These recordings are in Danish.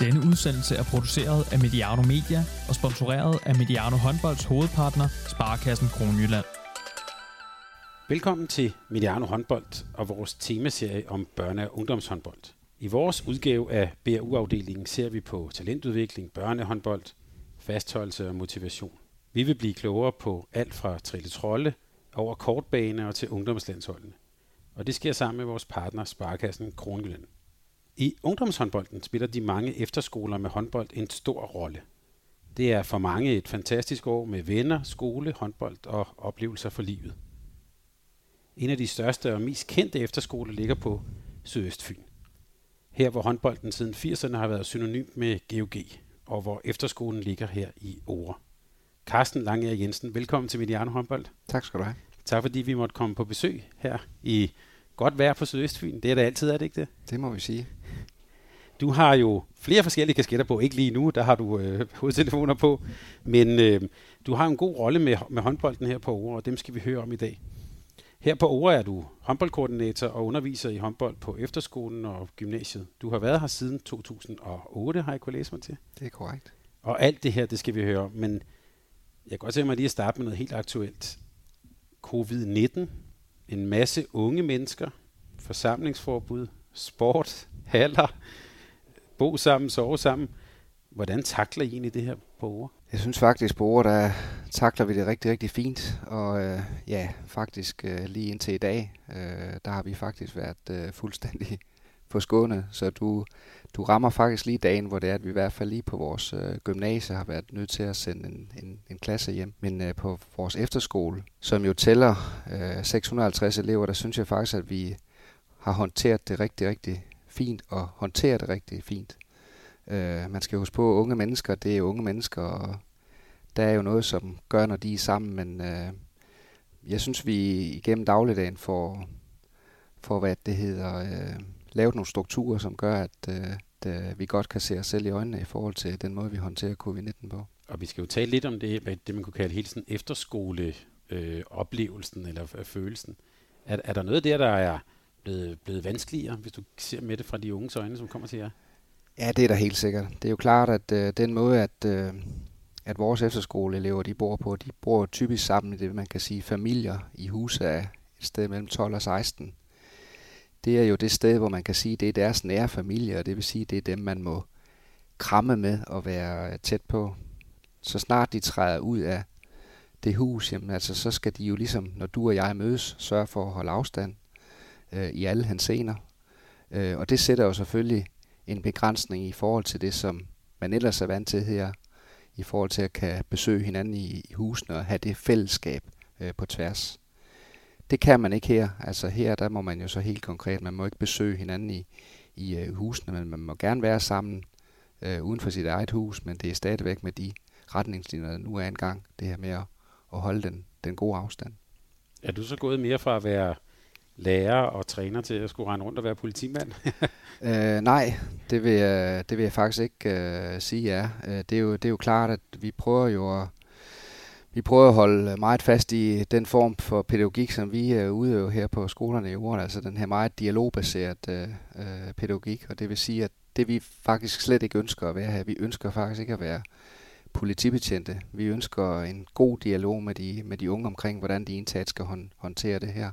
Denne udsendelse er produceret af Mediano Media og sponsoreret af Mediano Håndbolds hovedpartner, Sparkassen Kronjylland. Velkommen til Mediano Håndbold og vores temaserie om børne- og ungdomshåndbold. I vores udgave af BRU-afdelingen ser vi på talentudvikling, børnehåndbold, fastholdelse og motivation. Vi vil blive klogere på alt fra trille trolde over kortbane og til ungdomslandsholdene. Og det sker sammen med vores partner Sparkassen Kronjylland. I ungdomshåndbolden spiller de mange efterskoler med håndbold en stor rolle. Det er for mange et fantastisk år med venner, skole, håndbold og oplevelser for livet. En af de største og mest kendte efterskoler ligger på Sydøstfyn. Her hvor håndbolden siden 80'erne har været synonym med GOG, og hvor efterskolen ligger her i Ore. Carsten Lange Jensen, velkommen til Mediano Håndbold. Tak skal du have. Tak fordi vi måtte komme på besøg her i godt vejr på Sydøstfyn. Det er det altid, er det ikke det? Det må vi sige. Du har jo flere forskellige kasketter på, ikke lige nu, der har du øh, hovedtelefoner på, men øh, du har en god rolle med, med håndbolden her på Ore, og dem skal vi høre om i dag. Her på Ore er du håndboldkoordinator og underviser i håndbold på efterskolen og gymnasiet. Du har været her siden 2008, har jeg kunnet læse mig til. Det er korrekt. Og alt det her, det skal vi høre om, men jeg kan godt tænke mig lige at starte med noget helt aktuelt. Covid-19, en masse unge mennesker, forsamlingsforbud, sport, haller, bo sammen, sove sammen. Hvordan takler I egentlig det her på ord? Jeg synes faktisk på ord, der takler vi det rigtig, rigtig fint. Og øh, ja, faktisk øh, lige indtil i dag, øh, der har vi faktisk været øh, fuldstændig på skåne. Så du, du rammer faktisk lige dagen, hvor det er, at vi i hvert fald lige på vores øh, gymnasie har været nødt til at sende en, en, en klasse hjem. Men øh, på vores efterskole, som jo tæller øh, 650 elever, der synes jeg faktisk, at vi har håndteret det rigtig, rigtig fint og håndterer det rigtig fint. Øh, man skal huske på, at unge mennesker, det er unge mennesker, og der er jo noget, som gør, når de er sammen, men øh, jeg synes, vi igennem dagligdagen får, får hvad det hedder, øh, lavet nogle strukturer, som gør, at, øh, at øh, vi godt kan se os selv i øjnene i forhold til den måde, vi håndterer covid-19 på. Og vi skal jo tale lidt om det, hvad det man kunne kalde hele sådan efterskole øh, oplevelsen eller øh, følelsen. Er, er der noget der, der er blevet, blevet vanskeligere, hvis du ser med det fra de unges øjne, som kommer til jer? Ja, det er da helt sikkert. Det er jo klart, at øh, den måde, at, øh, at vores efterskoleelever de bor på, de bor typisk sammen i det, man kan sige, familier i huse af et sted mellem 12 og 16. Det er jo det sted, hvor man kan sige, det er deres nære familie, og det vil sige, det er dem, man må kramme med og være øh, tæt på. Så snart de træder ud af det hus, jamen, altså, så skal de jo ligesom, når du og jeg mødes, sørge for at holde afstand øh, i alle hans scener. Øh, og det sætter jo selvfølgelig en begrænsning i forhold til det, som man ellers er vant til her, i forhold til at kan besøge hinanden i, i husene og have det fællesskab øh, på tværs. Det kan man ikke her. Altså her, der må man jo så helt konkret, man må ikke besøge hinanden i, i øh, husene, men man må gerne være sammen øh, uden for sit eget hus, men det er stadigvæk med de retningslinjer, der nu er engang, det her med at, at holde den, den gode afstand. Er du så gået mere fra at være lærer og træner til at skulle rende rundt og være politimand? øh, nej, det vil, jeg, det vil jeg faktisk ikke øh, sige ja. Øh, det, er jo, det er jo klart, at vi prøver jo at, vi prøver at holde meget fast i den form for pædagogik, som vi øh, udøver her på skolerne i Jorden, altså den her meget dialogbaseret øh, øh, pædagogik, og det vil sige, at det vi faktisk slet ikke ønsker at være her, vi ønsker faktisk ikke at være politibetjente. Vi ønsker en god dialog med de, med de unge omkring, hvordan de indtaget skal håndtere det her.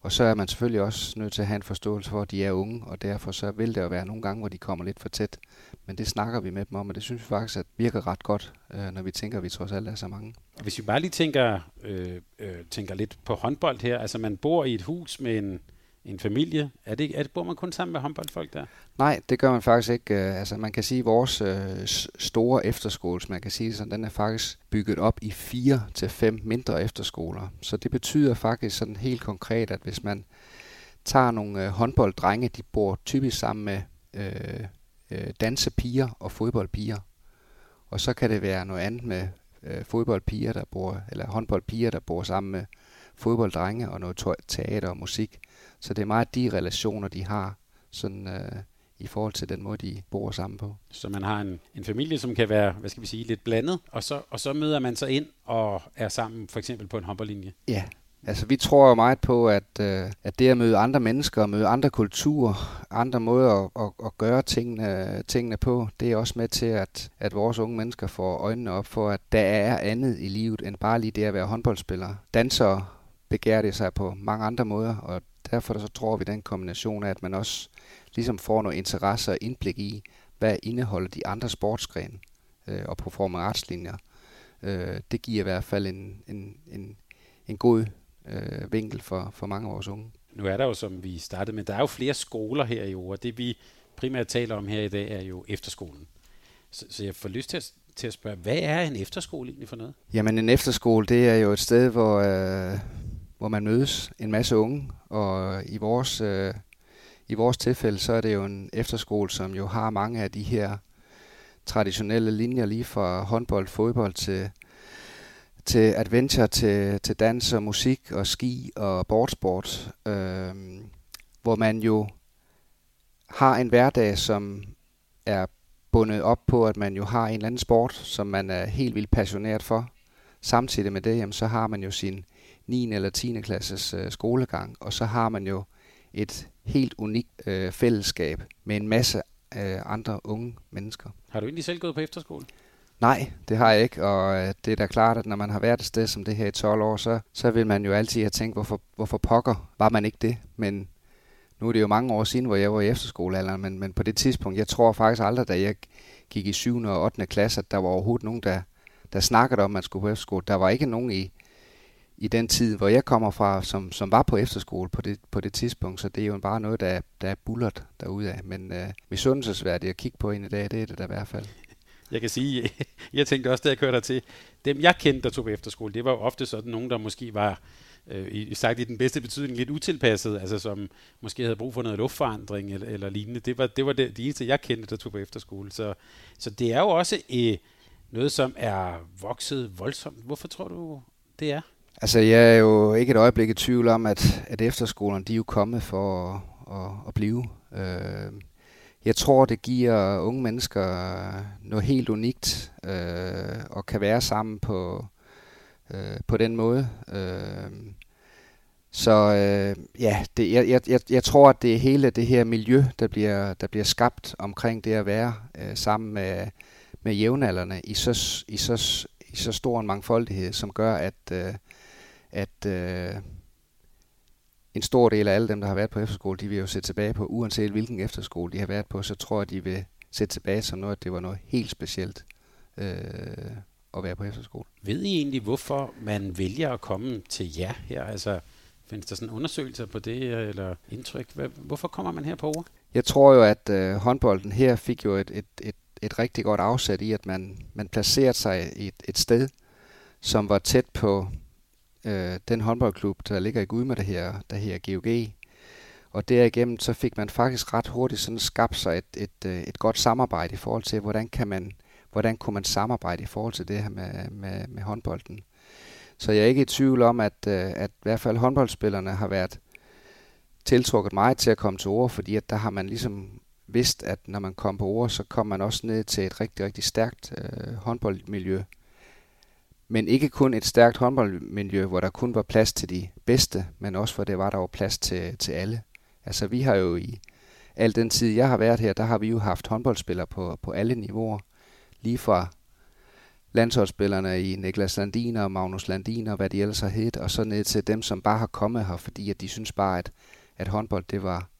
Og så er man selvfølgelig også nødt til at have en forståelse for, at de er unge, og derfor så vil det jo være nogle gange, hvor de kommer lidt for tæt. Men det snakker vi med dem om, og det synes vi faktisk at virker ret godt, øh, når vi tænker, at vi trods alt er så mange. Hvis vi bare lige tænker, øh, øh, tænker lidt på håndbold her, altså man bor i et hus med en, en familie. Er det, er det, bor man kun sammen med håndboldfolk der? Nej, det gør man faktisk ikke. Øh, altså man kan sige, at vores øh, store efterskole, man kan sige sådan, den er faktisk bygget op i fire til fem mindre efterskoler. Så det betyder faktisk sådan helt konkret, at hvis man tager nogle øh, håndbolddrenge, de bor typisk sammen med øh, øh, dansepiger og fodboldpiger. Og så kan det være noget andet med øh, fodboldpiger, der bor, eller håndboldpiger, der bor sammen med fodbolddrenge og noget teater og musik. Så det er meget de relationer, de har sådan, øh, i forhold til den måde, de bor sammen på. Så man har en, en familie, som kan være, hvad skal vi sige, lidt blandet, og så, og så møder man sig ind og er sammen for eksempel på en håndboldlinje? Ja, Altså, vi tror jo meget på, at, øh, at det at møde andre mennesker, møde andre kulturer, andre måder at, at, at gøre tingene, tingene på, det er også med til, at, at vores unge mennesker får øjnene op for, at der er andet i livet end bare lige det at være håndboldspiller. Dansere begærer det sig på mange andre måder, og derfor så tror vi den kombination af, at man også ligesom får noget interesse og indblik i, hvad indeholder de andre sportsgrene øh, og performance Øh, det giver i hvert fald en, en, en, en god øh, vinkel for, for mange af vores unge. Nu er der jo, som vi startede med, der er jo flere skoler her i år, det vi primært taler om her i dag, er jo efterskolen. Så, så jeg får lyst til at, til at spørge, hvad er en efterskole egentlig for noget? Jamen en efterskole, det er jo et sted, hvor, øh, hvor man mødes en masse unge, og i vores, øh, i vores tilfælde, så er det jo en efterskole, som jo har mange af de her traditionelle linjer, lige fra håndbold, fodbold til til adventure, til, til dans og musik og ski og boardsport, øh, hvor man jo har en hverdag, som er bundet op på, at man jo har en eller anden sport, som man er helt vildt passioneret for. Samtidig med det, jamen, så har man jo sin 9. eller 10. klasses øh, skolegang, og så har man jo et helt unikt øh, fællesskab med en masse øh, andre unge mennesker. Har du egentlig selv gået på efterskole? Nej, det har jeg ikke, og øh, det er da klart, at når man har været et sted som det her i 12 år, så, så vil man jo altid have tænkt, hvorfor, hvorfor pokker var man ikke det? Men nu er det jo mange år siden, hvor jeg var i efterskolealderen, men, men på det tidspunkt, jeg tror faktisk aldrig, da jeg gik i 7. og 8. klasse, at der var overhovedet nogen, der, der snakkede om, at man skulle på efterskole. Der var ikke nogen i, i den tid, hvor jeg kommer fra, som, som var på efterskole på det, på det tidspunkt, så det er jo bare noget, der, der er bullert derude af. Men øh, misundelsesværdigt at kigge på en i dag, det er det da i hvert fald. Jeg kan sige, jeg tænkte også, da jeg kørte der til, dem jeg kendte, der tog på efterskole, det var jo ofte sådan nogen, der måske var, øh, sagt i den bedste betydning, lidt utilpasset, altså som måske havde brug for noget luftforandring eller, eller lignende. Det var, det var det, de eneste, jeg kendte, der tog på efterskole. Så, så det er jo også øh, noget, som er vokset voldsomt. Hvorfor tror du, det er? Altså, jeg er jo ikke et øjeblik i tvivl om, at, at efterskolerne, de er jo kommet for at, at, at blive. Øh, jeg tror, det giver unge mennesker noget helt unikt øh, og kan være sammen på, øh, på den måde. Øh, så øh, ja, det, jeg, jeg, jeg tror, at det er hele det her miljø, der bliver, der bliver skabt omkring det at være øh, sammen med, med jævnaldrende i så, i, så, i så stor en mangfoldighed, som gør, at, øh, at øh, en stor del af alle dem, der har været på efterskole, de vil jo se tilbage på, uanset hvilken efterskole de har været på, så tror jeg, de vil se tilbage som noget, at det var noget helt specielt øh, at være på efterskole. Ved I egentlig, hvorfor man vælger at komme til jer her? Altså, findes der sådan undersøgelser på det, eller indtryk? Hvorfor kommer man her på over? Jeg tror jo, at øh, håndbolden her fik jo et, et, et, et rigtig godt afsæt i, at man, man placerede sig et, et sted, som var tæt på øh, den håndboldklub, der ligger i Gudme, der her, der her GOG. Og derigennem så fik man faktisk ret hurtigt sådan skabt sig et, et, øh, et godt samarbejde i forhold til, hvordan kan man, hvordan kunne man samarbejde i forhold til det her med, med, med håndbolden. Så jeg er ikke i tvivl om, at, øh, at i hvert fald håndboldspillerne har været tiltrukket meget til at komme til ord, fordi at der har man ligesom vidst, at når man kom på ord, så kom man også ned til et rigtig, rigtig stærkt øh, håndboldmiljø, men ikke kun et stærkt håndboldmiljø, hvor der kun var plads til de bedste, men også hvor det var, der var plads til, til alle. Altså vi har jo i al den tid, jeg har været her, der har vi jo haft håndboldspillere på, på alle niveauer. Lige fra landsholdsspillerne i Niklas Landin og Magnus Landiner, hvad de ellers har hed, og så ned til dem, som bare har kommet her, fordi at de synes bare, at, at håndbold det var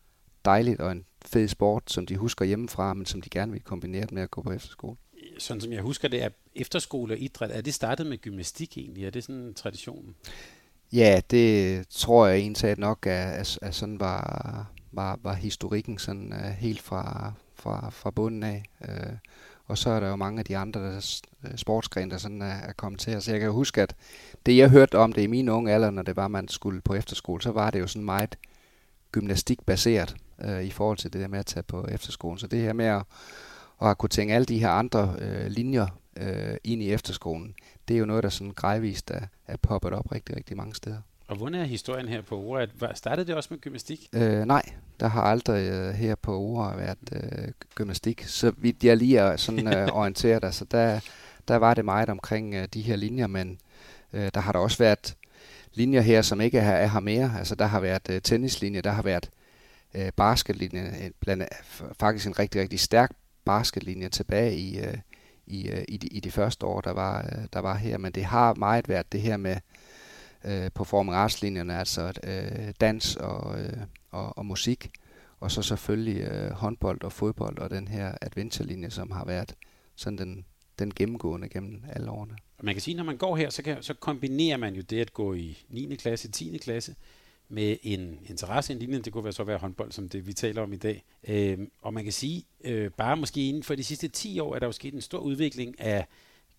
dejligt og en fed sport, som de husker hjemmefra, men som de gerne vil kombinere med at gå på efterskole sådan som jeg husker det, er efterskole og idræt, er det startet med gymnastik egentlig? Er det sådan en tradition? Ja, det tror jeg egentlig nok, at, at, sådan var, var, var historikken sådan uh, helt fra, fra, fra bunden af. Uh, og så er der jo mange af de andre der, øh, sportsgrene, der sådan er, er kommet til. Så jeg kan huske, at det jeg hørte om det i min unge alder, når det var, man skulle på efterskole, så var det jo sådan meget gymnastikbaseret uh, i forhold til det der med at tage på efterskolen. Så det her med at at kunne tænke alle de her andre øh, linjer øh, ind i efterskolen, det er jo noget, der sådan gradvist er, er poppet op rigtig, rigtig mange steder. Og hvordan er historien her på Ora? Startede det også med gymnastik? Øh, nej, der har aldrig øh, her på Ora været øh, gymnastik. Så vidt jeg lige er sådan øh, orienteret, altså der, der var det meget omkring øh, de her linjer, men øh, der har der også været linjer her, som ikke er, er her mere. Altså der har været øh, tennislinje, der har været øh, basketlinje, blandt, faktisk en rigtig, rigtig stærk basketlinje tilbage i, øh, i, øh, i, de, i de første år, der var, øh, der var her. Men det har meget været det her med øh, performing arts-linjerne, altså øh, dans og, øh, og, og musik, og så selvfølgelig øh, håndbold og fodbold og den her adventure-linje, som har været sådan den, den gennemgående gennem alle årene. Man kan sige, når man går her, så, kan, så kombinerer man jo det at gå i 9. klasse, 10. klasse, med en interesse i en lignende, Det kunne være så være håndbold, som det vi taler om i dag. Øh, og man kan sige, øh, bare måske inden for de sidste 10 år, er der jo sket en stor udvikling af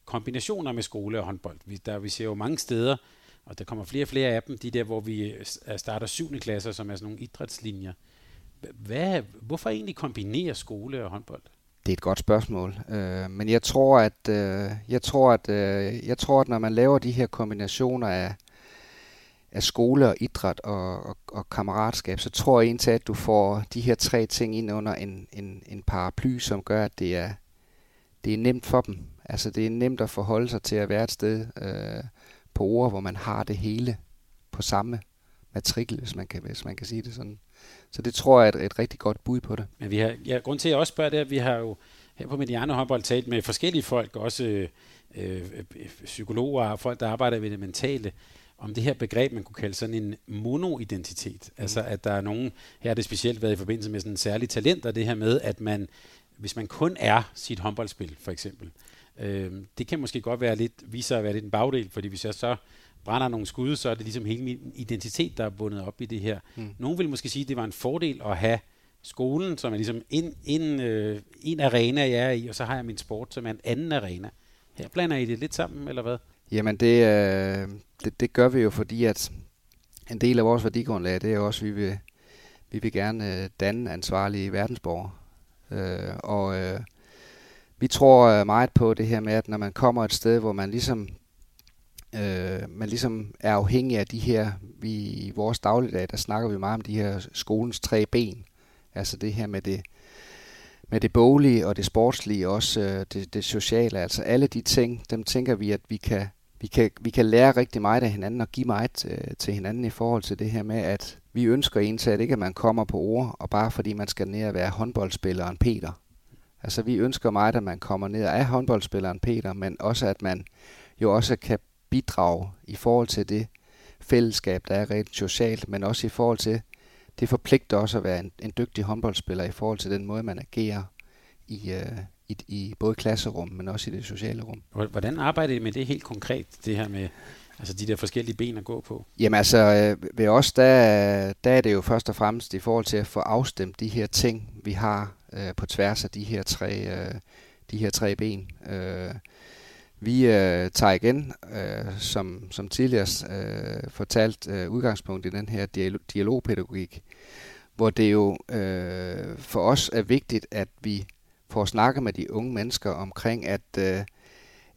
kombinationer med skole og håndbold. Vi, der, vi ser jo mange steder, og der kommer flere og flere af dem, de der, hvor vi øh, starter 7. klasser, som er sådan nogle idrætslinjer. Hvad, hvorfor egentlig kombinere skole og håndbold? Det er et godt spørgsmål, øh, men jeg tror, at øh, jeg tror, at øh, jeg tror, at når man laver de her kombinationer af af skole og idræt og, og, og kammeratskab, så tror jeg egentlig, at du får de her tre ting ind under en, en, en paraply, som gør, at det er, det er nemt for dem. Altså det er nemt at forholde sig til at være et sted øh, på ord, hvor man har det hele på samme matrikel, hvis man kan, hvis man kan sige det sådan. Så det tror jeg er et, et rigtig godt bud på det. Men vi har, ja, grund til, at jeg også spørger det, at vi har jo her på Mediano Håndbold talt med forskellige folk, også øh, øh, psykologer og folk, der arbejder med det mentale om det her begreb, man kunne kalde sådan en monoidentitet. Mm. Altså at der er nogen, her har det specielt været i forbindelse med sådan en særlig talent, og det her med, at man, hvis man kun er sit håndboldspil, for eksempel, øh, det kan måske godt være lidt, vise sig at være lidt en bagdel, fordi hvis jeg så brænder nogle skud, så er det ligesom hele min identitet, der er bundet op i det her. Mm. Nogen vil måske sige, at det var en fordel at have skolen, som er ligesom en, en, øh, en arena, jeg er i, og så har jeg min sport, som er en anden arena. Her blander I det lidt sammen, eller hvad? Jamen det, øh, det, det gør vi jo, fordi at en del af vores værdigrundlag, det er også, at vi vil, vi vil gerne øh, danne ansvarlige verdensborgere. Øh, og øh, vi tror øh, meget på det her med, at når man kommer et sted, hvor man ligesom, øh, man ligesom er afhængig af de her, vi, i vores dagligdag, der snakker vi meget om de her skolens tre ben. Altså det her med det, med det boglige og det sportslige, også øh, det, det sociale. Altså alle de ting, dem tænker vi, at vi kan vi kan, vi kan lære rigtig meget af hinanden og give meget til, øh, til hinanden i forhold til det her med, at vi ønsker indsat ikke at man kommer på ord, og bare fordi man skal ned og være håndboldspilleren Peter. Altså vi ønsker meget, at man kommer ned og er håndboldspilleren Peter, men også at man jo også kan bidrage i forhold til det fællesskab, der er rent socialt, men også i forhold til, det forpligter også at være en, en dygtig håndboldspiller i forhold til den måde, man agerer i, øh, i, i både klasserum, men også i det sociale rum. Hvordan arbejder I med det helt konkret, det her med altså de der forskellige ben at gå på? Jamen altså, øh, ved os, der, der er det jo først og fremmest i forhold til at få afstemt de her ting, vi har øh, på tværs af de her tre, øh, de her tre ben. Øh, vi øh, tager igen, øh, som, som tidligere øh, fortalt, øh, udgangspunkt i den her dialog, dialogpædagogik, hvor det jo øh, for os er vigtigt, at vi på at snakke med de unge mennesker omkring, at øh,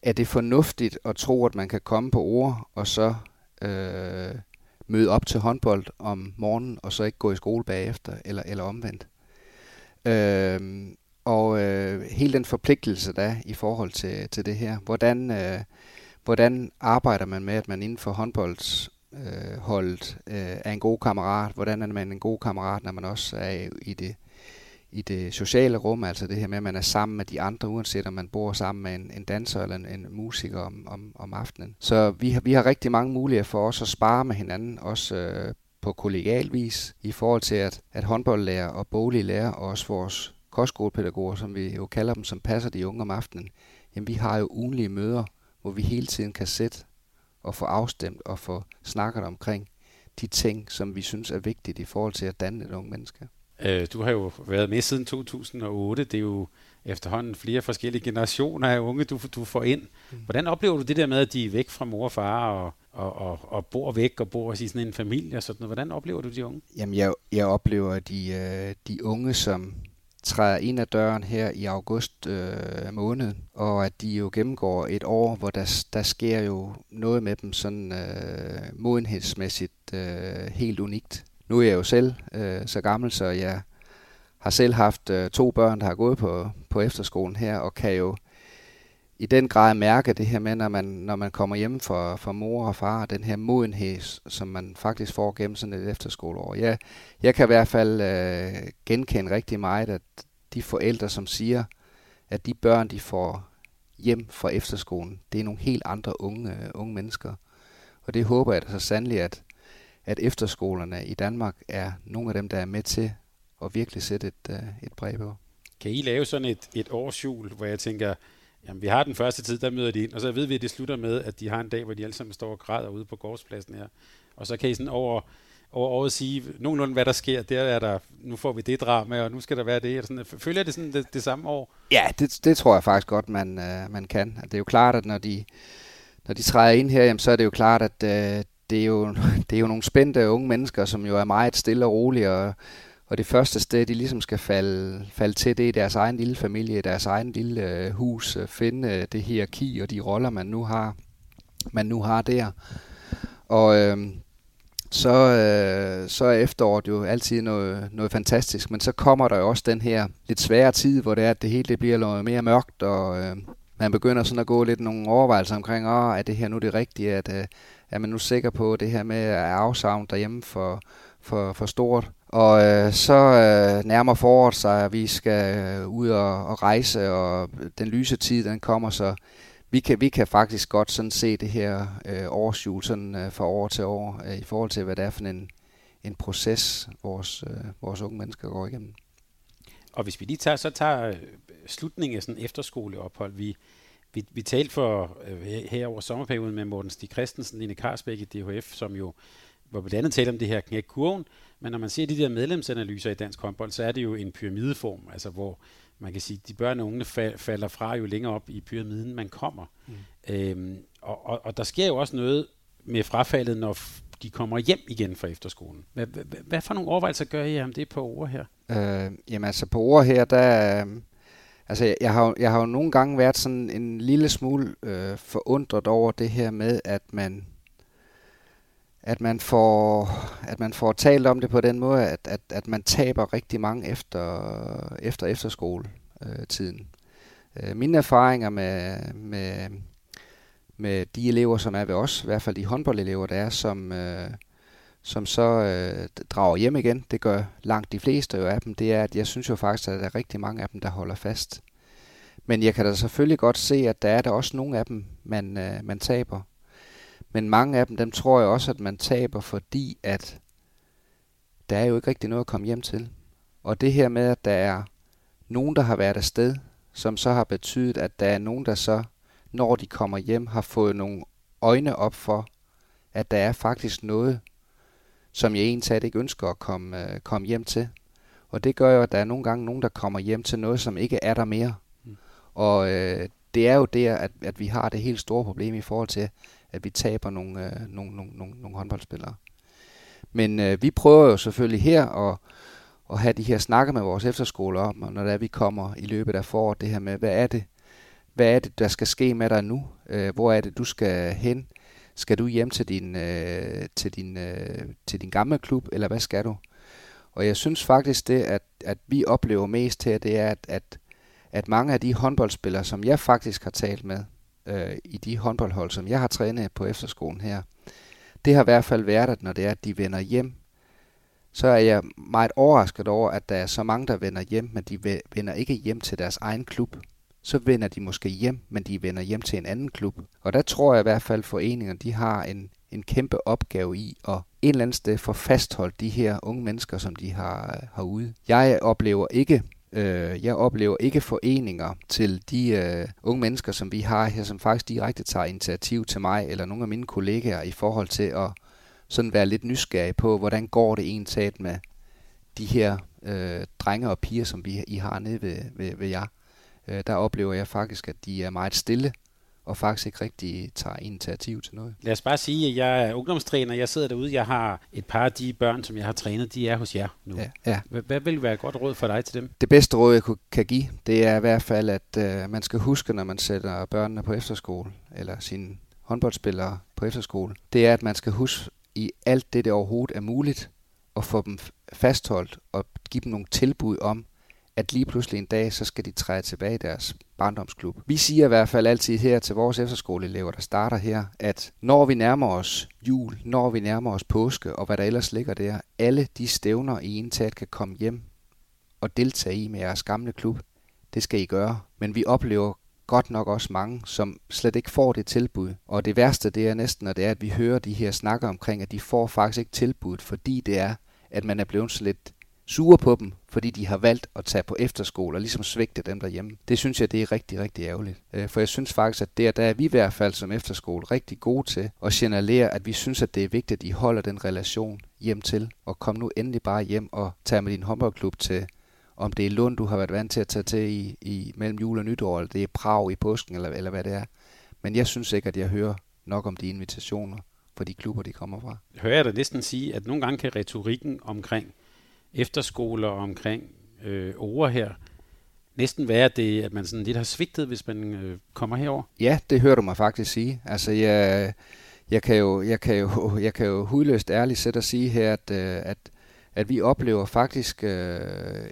er det fornuftigt at tro, at man kan komme på ord og så øh, møde op til håndbold om morgenen og så ikke gå i skole bagefter, eller, eller omvendt. Øh, og øh, hele den forpligtelse, der er i forhold til, til det her. Hvordan, øh, hvordan arbejder man med, at man inden for håndboldsholdet øh, øh, er en god kammerat? Hvordan er man en god kammerat, når man også er i det i det sociale rum, altså det her med, at man er sammen med de andre, uanset om man bor sammen med en, en danser eller en, en musiker om, om, om aftenen. Så vi har, vi har rigtig mange muligheder for os at spare med hinanden, også øh, på kollegial vis, i forhold til, at, at håndboldlærer og boliglærer, og også vores kostskolepædagoger, som vi jo kalder dem, som passer de unge om aftenen, jamen vi har jo ugenlige møder, hvor vi hele tiden kan sætte og få afstemt og få snakket omkring de ting, som vi synes er vigtigt i forhold til at danne et unge menneske. Øh, du har jo været med siden 2008. Det er jo efterhånden flere forskellige generationer af unge, du, du får ind. Mm. Hvordan oplever du det der med, at de er væk fra mor og far og, og, og, og bor væk og bor i sådan en familie og sådan noget? Hvordan oplever du de unge? Jamen, jeg, jeg oplever de, øh, de unge, som træder ind ad døren her i august øh, måned, og at de jo gennemgår et år, hvor der, der sker jo noget med dem sådan øh, modenhedsmæssigt øh, helt unikt. Nu er jeg jo selv øh, så gammel, så jeg har selv haft øh, to børn, der har gået på, på efterskolen her, og kan jo i den grad mærke det her med, når man, når man kommer hjem fra, fra mor og far, den her modenhed, som man faktisk får gennem sådan et efterskoleår. Jeg, jeg kan i hvert fald øh, genkende rigtig meget, at de forældre, som siger, at de børn, de får hjem fra efterskolen, det er nogle helt andre unge, øh, unge mennesker. Og det håber jeg da så sandelig, at, at efterskolerne i Danmark er nogle af dem, der er med til at virkelig sætte et, øh, et brev på. Kan I lave sådan et, et årsjul, hvor jeg tænker, jamen vi har den første tid, der møder de ind, og så ved vi, at det slutter med, at de har en dag, hvor de alle sammen står og græder ude på gårdspladsen her. Og så kan I sådan over, over året sige nogenlunde, hvad der sker. Der er der, nu får vi det drama, og nu skal der være det. Og sådan, følger det sådan det, det samme år? Ja, det, det tror jeg faktisk godt, man, øh, man kan. Det er jo klart, at når de, når de træder ind her, jamen, så er det jo klart, at øh, det, er jo, det er jo nogle spændte unge mennesker, som jo er meget stille og rolige, og, og det første sted, de ligesom skal falde, falde til, det er deres egen lille familie, deres egen lille øh, hus, øh, finde øh, det hierarki og de roller, man nu har, man nu har der. Og øh, så, øh, så er efteråret jo altid noget, noget fantastisk, men så kommer der jo også den her lidt svære tid, hvor det er, at det hele det bliver noget mere mørkt, og øh, man begynder sådan at gå lidt nogle overvejelser omkring, åh, er det her nu det rigtige, at, øh, er man nu sikker på det her med afsavn derhjemme for, for, for stort? Og øh, så øh, nærmer foråret sig, at vi skal øh, ud og, og rejse, og den lyse tid, den kommer, så vi kan, vi kan faktisk godt sådan se det her øh, årsjul sådan øh, fra år til år, øh, i forhold til, hvad det er for en, en proces, vores, øh, vores unge mennesker går igennem. Og hvis vi lige tager, så tager øh, slutningen af sådan efterskoleophold, vi, vi, vi talte for øh, her over sommerperioden med Morten Stig Christensen, Line Karsbæk i DHF, som jo hvor blandt andet talte om det her knæk kurven, men når man ser de der medlemsanalyser i dansk håndbold, så er det jo en pyramideform, altså hvor man kan sige, de børn og unge falder fra jo længere op i pyramiden, man kommer. Mm. Øhm, og, og, og der sker jo også noget med frafaldet, når de kommer hjem igen fra efterskolen. Hvad, hvad, hvad for nogle overvejelser gør I om det på ord her? Øh, jamen altså på ord her, der... Altså jeg har, jeg har jo nogle gange været sådan en lille smule øh, forundret over det her med, at man at man får at man får talt om det på den måde, at, at, at man taber rigtig mange efter, efter efterskoletiden. Øh, mine erfaringer med, med, med de elever, som er ved os, i hvert fald de håndboldelever, der er, som, øh, som så øh, drager hjem igen, det gør langt de fleste jo af dem, det er, at jeg synes jo faktisk, at der er rigtig mange af dem, der holder fast. Men jeg kan da selvfølgelig godt se, at der er der også nogle af dem, man, øh, man taber. Men mange af dem, dem tror jeg også, at man taber, fordi at der er jo ikke rigtig noget at komme hjem til. Og det her med, at der er nogen, der har været afsted, som så har betydet, at der er nogen, der så, når de kommer hjem, har fået nogle øjne op for, at der er faktisk noget, som jeg egentlig ikke ønsker at komme, øh, komme hjem til. Og det gør jo, at der er nogle gange nogen, der kommer hjem til noget, som ikke er der mere. Mm. Og øh, det er jo der, at, at vi har det helt store problem i forhold til, at vi taber nogle, øh, nogle, nogle, nogle, nogle håndboldspillere. Men øh, vi prøver jo selvfølgelig her at, at have de her snakker med vores efterskoler om, og når der vi kommer i løbet af foråret, det her med, hvad er det, hvad er det, der skal ske med dig nu? Øh, hvor er det, du skal hen? Skal du hjem til din, øh, til, din, øh, til din gamle klub, eller hvad skal du? Og jeg synes faktisk det, at, at vi oplever mest her, det er, at, at, at mange af de håndboldspillere, som jeg faktisk har talt med, øh, i de håndboldhold, som jeg har trænet på efterskolen her, det har i hvert fald været, at når det er, at de vender hjem, så er jeg meget overrasket over, at der er så mange, der vender hjem, men de vender ikke hjem til deres egen klub. Så vender de måske hjem, men de vender hjem til en anden klub. Og der tror jeg i hvert fald, at foreningerne de har en, en kæmpe opgave i at en eller anden sted få fastholdt de her unge mennesker, som de har øh, herude. Jeg oplever ikke Øh, jeg oplever ikke foreninger til de øh, unge mennesker, som vi har her, som faktisk direkte tager initiativ til mig eller nogle af mine kollegaer i forhold til at sådan være lidt nysgerrig på, hvordan går det egentlig med de her øh, drenge og piger, som vi I har nede ved, ved, ved jer. Øh, der oplever jeg faktisk, at de er meget stille og faktisk ikke rigtig tager initiativ til noget. Lad os bare sige, at jeg er ungdomstræner. Jeg sidder derude. Jeg har et par af de børn, som jeg har trænet, de er hos jer nu. Ja, ja. Hvad, vil være et godt råd for dig til dem? Det bedste råd, jeg kan give, det er i hvert fald, at øh, man skal huske, når man sætter børnene på efterskole, eller sine håndboldspillere på efterskole, det er, at man skal huske i alt det, det overhovedet er muligt, at få dem fastholdt og give dem nogle tilbud om, at lige pludselig en dag, så skal de træde tilbage i deres barndomsklub. Vi siger i hvert fald altid her til vores efterskoleelever, der starter her, at når vi nærmer os jul, når vi nærmer os påske og hvad der ellers ligger der, alle de stævner i en tat kan komme hjem og deltage i med jeres gamle klub. Det skal I gøre. Men vi oplever godt nok også mange, som slet ikke får det tilbud. Og det værste det er næsten, at det er, at vi hører de her snakker omkring, at de får faktisk ikke tilbud, fordi det er, at man er blevet så lidt sure på dem, fordi de har valgt at tage på efterskole og ligesom svigte dem derhjemme. Det synes jeg, det er rigtig, rigtig ærgerligt. Øh, for jeg synes faktisk, at der, der er vi i hvert fald som efterskole rigtig gode til at signalere, at vi synes, at det er vigtigt, at de holder den relation hjem til. Og kom nu endelig bare hjem og tag med din håndboldklub til om det er Lund, du har været vant til at tage til i, i mellem jul og nytår, eller det er Prag i påsken, eller, eller hvad det er. Men jeg synes ikke, at jeg hører nok om de invitationer for de klubber, de kommer fra. Hører jeg dig næsten sige, at nogle gange kan retorikken omkring efterskoler omkring øh, ord her næsten være det, at man sådan lidt har svigtet, hvis man øh, kommer herover? Ja, det hører du mig faktisk sige. Altså, jeg, jeg kan jo, jeg kan jo, jeg kan jo hudløst ærligt sætte og sige her, at, øh, at at vi oplever faktisk øh,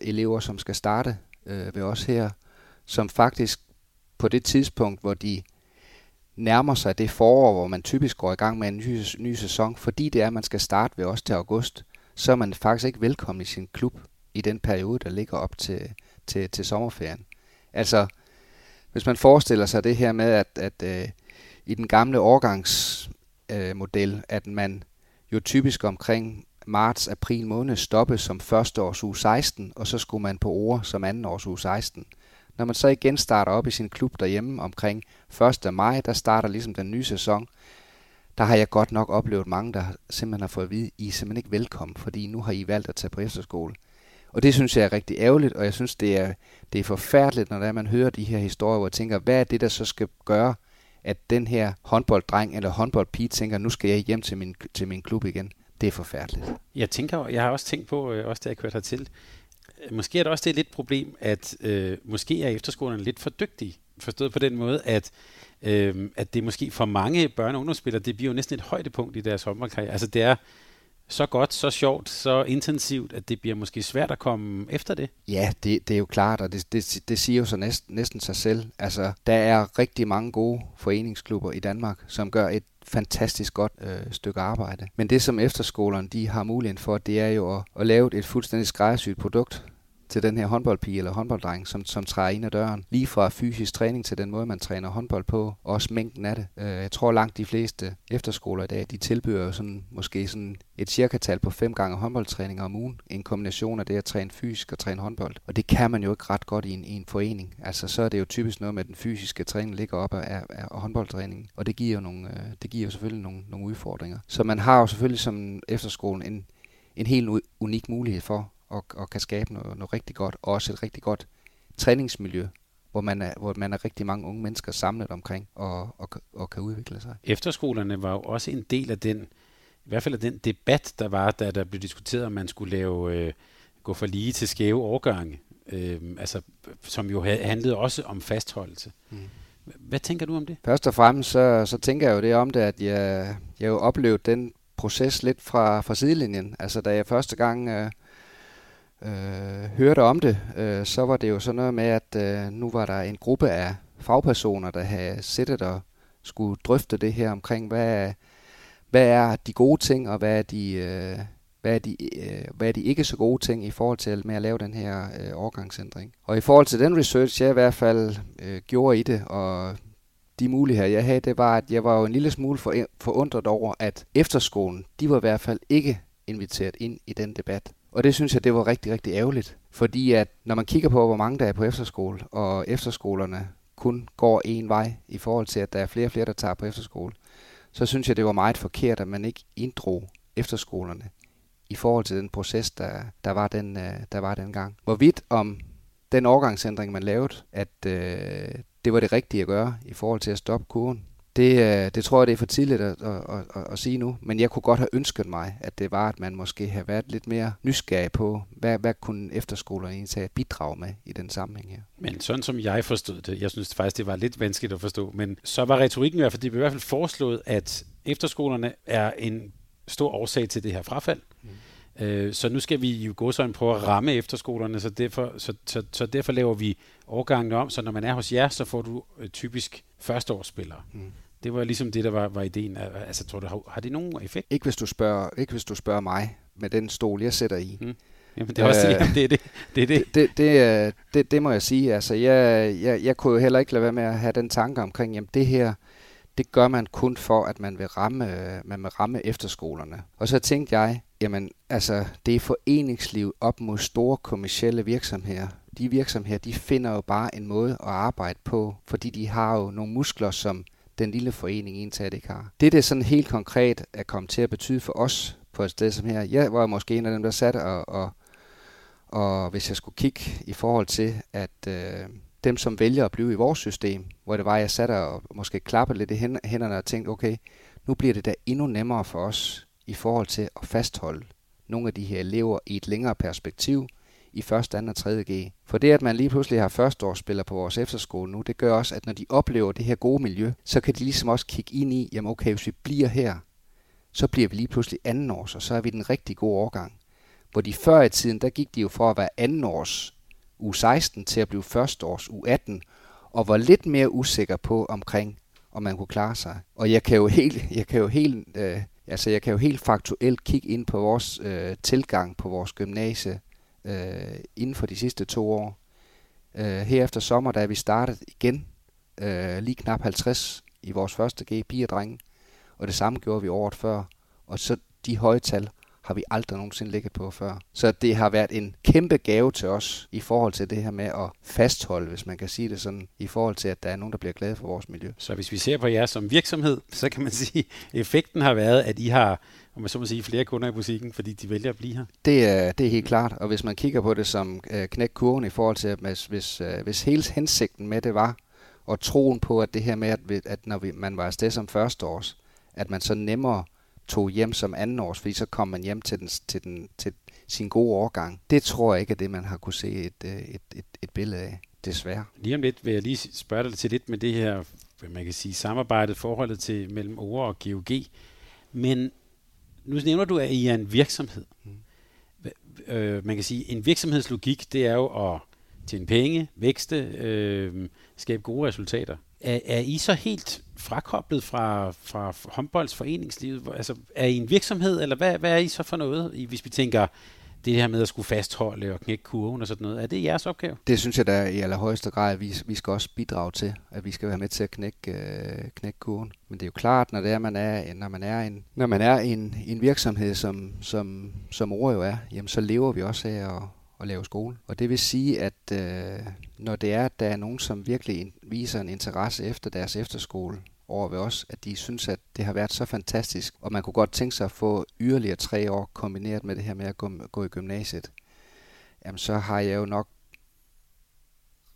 elever, som skal starte øh, ved os her, som faktisk på det tidspunkt, hvor de nærmer sig det forår, hvor man typisk går i gang med en ny, ny sæson, fordi det er, at man skal starte ved os til august, så er man faktisk ikke velkommen i sin klub i den periode, der ligger op til, til, til sommerferien. Altså, hvis man forestiller sig det her med, at, at øh, i den gamle årgangsmodel, øh, at man jo typisk omkring marts-april måned stoppe som første års uge 16, og så skulle man på ord som anden års uge 16. Når man så igen starter op i sin klub derhjemme omkring 1. maj, der starter ligesom den nye sæson, der har jeg godt nok oplevet mange, der simpelthen har fået at vide, I er simpelthen ikke velkommen, fordi nu har I valgt at tage på efterskole. Og det synes jeg er rigtig ærgerligt, og jeg synes, det er, det er forfærdeligt, når man hører de her historier, hvor jeg tænker, hvad er det, der så skal gøre, at den her håndbolddreng eller håndboldpige tænker, nu skal jeg hjem til min, til min klub igen. Det er forfærdeligt. Jeg tænker, jeg har også tænkt på, øh, også da jeg kørte hertil, måske er det også det lidt problem, at øh, måske er efterskolerne lidt for dygtige. Forstået på den måde, at, øh, at det måske for mange børne- og ungdomsspillere, det bliver jo næsten et højdepunkt i deres håndboldkarriere. Altså det er så godt, så sjovt, så intensivt, at det bliver måske svært at komme efter det? Ja, det, det er jo klart, og det, det, det siger jo så næsten, næsten sig selv. Altså, der er rigtig mange gode foreningsklubber i Danmark, som gør et fantastisk godt øh, stykke arbejde. Men det, som efterskolerne de har muligheden for, det er jo at, at lave et fuldstændig skræddersyet produkt, til den her håndboldpige eller håndbolddreng, som, som træder ind ad døren. Lige fra fysisk træning til den måde, man træner håndbold på, og også mængden af det. Øh, jeg tror langt de fleste efterskoler i dag, de tilbyder jo sådan, måske sådan et cirkatal på fem gange håndboldtræninger om ugen. En kombination af det at træne fysisk og træne håndbold. Og det kan man jo ikke ret godt i en, i en forening. Altså så er det jo typisk noget med, at den fysiske træning ligger op af, af, af håndboldtræningen. Og det giver jo nogle, øh, det giver jo selvfølgelig nogle, nogle udfordringer. Så man har jo selvfølgelig som efterskolen en, en helt unik mulighed for og, og kan skabe noget, noget rigtig godt, og også et rigtig godt træningsmiljø, hvor man er, hvor man er rigtig mange unge mennesker samlet omkring og, og, og kan udvikle sig. Efterskolerne var jo også en del af den, i hvert fald af den debat, der var, da der blev diskuteret, om man skulle lave, øh, gå for lige til skæve overgange, øh, altså, som jo handlede også om fastholdelse. Mm. Hvad tænker du om det? Først og fremmest så, så tænker jeg jo det om det, at jeg, jeg jo oplevede den proces lidt fra, fra sidelinjen. Altså da jeg første gang øh, øh, hørte om det, øh, så var det jo sådan noget med, at øh, nu var der en gruppe af fagpersoner, der havde siddet og skulle drøfte det her omkring, hvad, hvad er de gode ting, og hvad er de, øh, hvad, er de, øh, hvad er de ikke så gode ting i forhold til med at lave den her øh, overgangsændring. Og i forhold til den research, jeg i hvert fald øh, gjorde i det, og de muligheder, jeg havde, det var, at jeg var jo en lille smule for, forundret over, at efterskolen, de var i hvert fald ikke inviteret ind i den debat. Og det synes jeg, det var rigtig, rigtig ærgerligt. Fordi at når man kigger på, hvor mange der er på efterskole, og efterskolerne kun går en vej i forhold til, at der er flere og flere, der tager på efterskole, så synes jeg, det var meget forkert, at man ikke inddrog efterskolerne i forhold til den proces, der, der, var, den, øh, der var dengang. Hvorvidt om den overgangsændring, man lavede, at øh, det var det rigtige at gøre i forhold til at stoppe kurven, det, øh, det tror jeg, det er for tidligt at, at, at, at, sige nu, men jeg kunne godt have ønsket mig, at det var, at man måske havde været lidt mere nysgerrig på, hvad, hvad kunne efterskolerne egentlig bidrage med i den sammenhæng her. Men sådan som jeg forstod det, jeg synes faktisk, det var lidt vanskeligt at forstå, men så var retorikken i hvert fald, det blev i hvert fald foreslået, at efterskolerne er en stor årsag til det her frafald. Mm. Øh, så nu skal vi jo gå sådan prøve at ramme efterskolerne, så derfor, så, så, så derfor laver vi overgangene om, så når man er hos jer, så får du øh, typisk førsteårsspillere. Mm. Det var ligesom det, der var, var ideen. Altså, tror du, har, har det nogen effekt? Ikke hvis, du spørger, ikke hvis du spørger mig med den stol, jeg sætter i. Mm. Jamen, det er også øh, det, er det. Det, er det. Det, det, det, det, det må jeg sige. Altså, jeg, jeg, jeg kunne jo heller ikke lade være med at have den tanke omkring, jamen det her, det gør man kun for, at man vil ramme, man vil ramme efterskolerne. Og så tænkte jeg, jamen altså, det er foreningsliv op mod store kommersielle virksomheder. De virksomheder, de finder jo bare en måde at arbejde på, fordi de har jo nogle muskler, som den lille forening egentlig ikke har. Det, det sådan helt konkret er kommet til at betyde for os på et sted som her, jeg var måske en af dem, der sat og, og, og hvis jeg skulle kigge i forhold til, at øh, dem, som vælger at blive i vores system, hvor det var, jeg satte og måske klappede lidt i hænderne og tænkte, okay, nu bliver det da endnu nemmere for os i forhold til at fastholde nogle af de her elever i et længere perspektiv i første, anden og 3. G. For det, at man lige pludselig har førsteårsspillere på vores efterskole nu, det gør også, at når de oplever det her gode miljø, så kan de ligesom også kigge ind i, jamen okay, hvis vi bliver her, så bliver vi lige pludselig andenårs, og så er vi den rigtig gode årgang. Hvor de før i tiden, der gik de jo for at være andenårs U16 til at blive førsteårs U18, og var lidt mere usikker på omkring, om man kunne klare sig. Og jeg kan jo helt, jeg kan jo helt, øh, altså jeg kan jo helt faktuelt kigge ind på vores øh, tilgang på vores gymnasie øh, inden for de sidste to år. Øh, her efter sommer, da vi startede igen, øh, lige knap 50 i vores første G, piger og drenge, og det samme gjorde vi året før. Og så de høje tal har vi aldrig nogensinde ligget på før. Så det har været en kæmpe gave til os i forhold til det her med at fastholde, hvis man kan sige det sådan, i forhold til, at der er nogen, der bliver glade for vores miljø. Så hvis vi ser på jer som virksomhed, så kan man sige, at effekten har været, at I har om man så må sige, flere kunder i butikken, fordi de vælger at blive her? Det er, det er helt klart, og hvis man kigger på det som øh, knæk kurven i forhold til, at hvis, hvis, øh, hvis hele hensigten med det var, og troen på, at det her med, at, at når vi, man var afsted som førsteårs, at man så nemmere tog hjem som anden års, fordi så kom man hjem til, den, til, den, til sin gode årgang. Det tror jeg ikke er det, man har kunne se et, øh, et, et, et billede af, desværre. Lige om lidt vil jeg lige spørge dig til lidt med det her, hvad man kan sige, samarbejdet, forholdet til mellem ORE og GOG. Men nu nævner du, at I er en virksomhed. Mm. Øh, man kan sige, en virksomhedslogik, det er jo at tjene penge, vækste, øh, skabe gode resultater. Er, er I så helt frakoblet fra, fra håndboldsforeningslivet? Altså, er I en virksomhed, eller hvad, hvad er I så for noget, hvis vi tænker det her med at skulle fastholde og knække kurven og sådan noget, er det jeres opgave? Det synes jeg da i allerhøjeste grad, at vi, vi skal også bidrage til, at vi skal være med til at knække, øh, knække kurven. Men det er jo klart, når det er, man er, når man er en, når man er en, en virksomhed, som, som, som ord jo er, jamen så lever vi også af at, at lave skole. Og det vil sige, at øh, når det er, at der er nogen, som virkelig viser en interesse efter deres efterskole, over ved os, at de synes, at det har været så fantastisk, og man kunne godt tænke sig at få yderligere tre år kombineret med det her med at gå, gå i gymnasiet, jamen så har jeg jo nok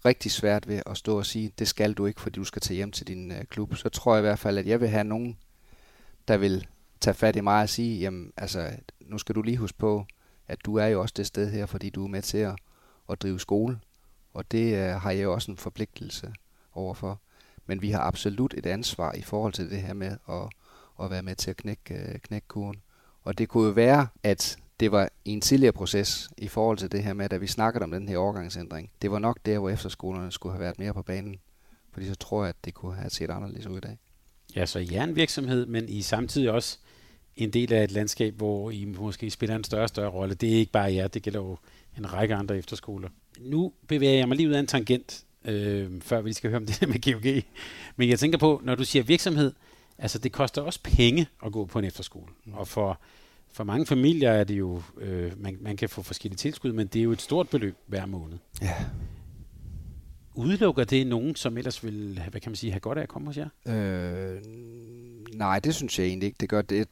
rigtig svært ved at stå og sige, det skal du ikke, fordi du skal tage hjem til din øh, klub. Så tror jeg i hvert fald, at jeg vil have nogen, der vil tage fat i mig og sige, jamen altså, nu skal du lige huske på, at du er jo også det sted her, fordi du er med til at, at drive skole. Og det øh, har jeg jo også en forpligtelse overfor. Men vi har absolut et ansvar i forhold til det her med at, at være med til at knække, øh, knække kurven. Og det kunne jo være, at det var i en tidligere proces i forhold til det her med, da vi snakkede om den her overgangsændring. Det var nok der, hvor efterskolerne skulle have været mere på banen. Fordi så tror jeg, at det kunne have set anderledes ud i dag. Ja, så I er en virksomhed, men I er samtidig også en del af et landskab, hvor I måske spiller en større og større rolle. Det er ikke bare jer, det gælder jo en række andre efterskoler. Nu bevæger jeg mig lige ud af en tangent, øh, før vi skal høre om det med GOG. Men jeg tænker på, når du siger virksomhed, altså det koster også penge at gå på en efterskole. Mm. Og for, for mange familier er det jo, øh, man, man kan få forskellige tilskud, men det er jo et stort beløb hver måned. Ja. Udelukker det nogen, som ellers vil hvad kan man sige, have godt af at komme hos jer? Øh, nej, det synes jeg egentlig ikke. Det gør det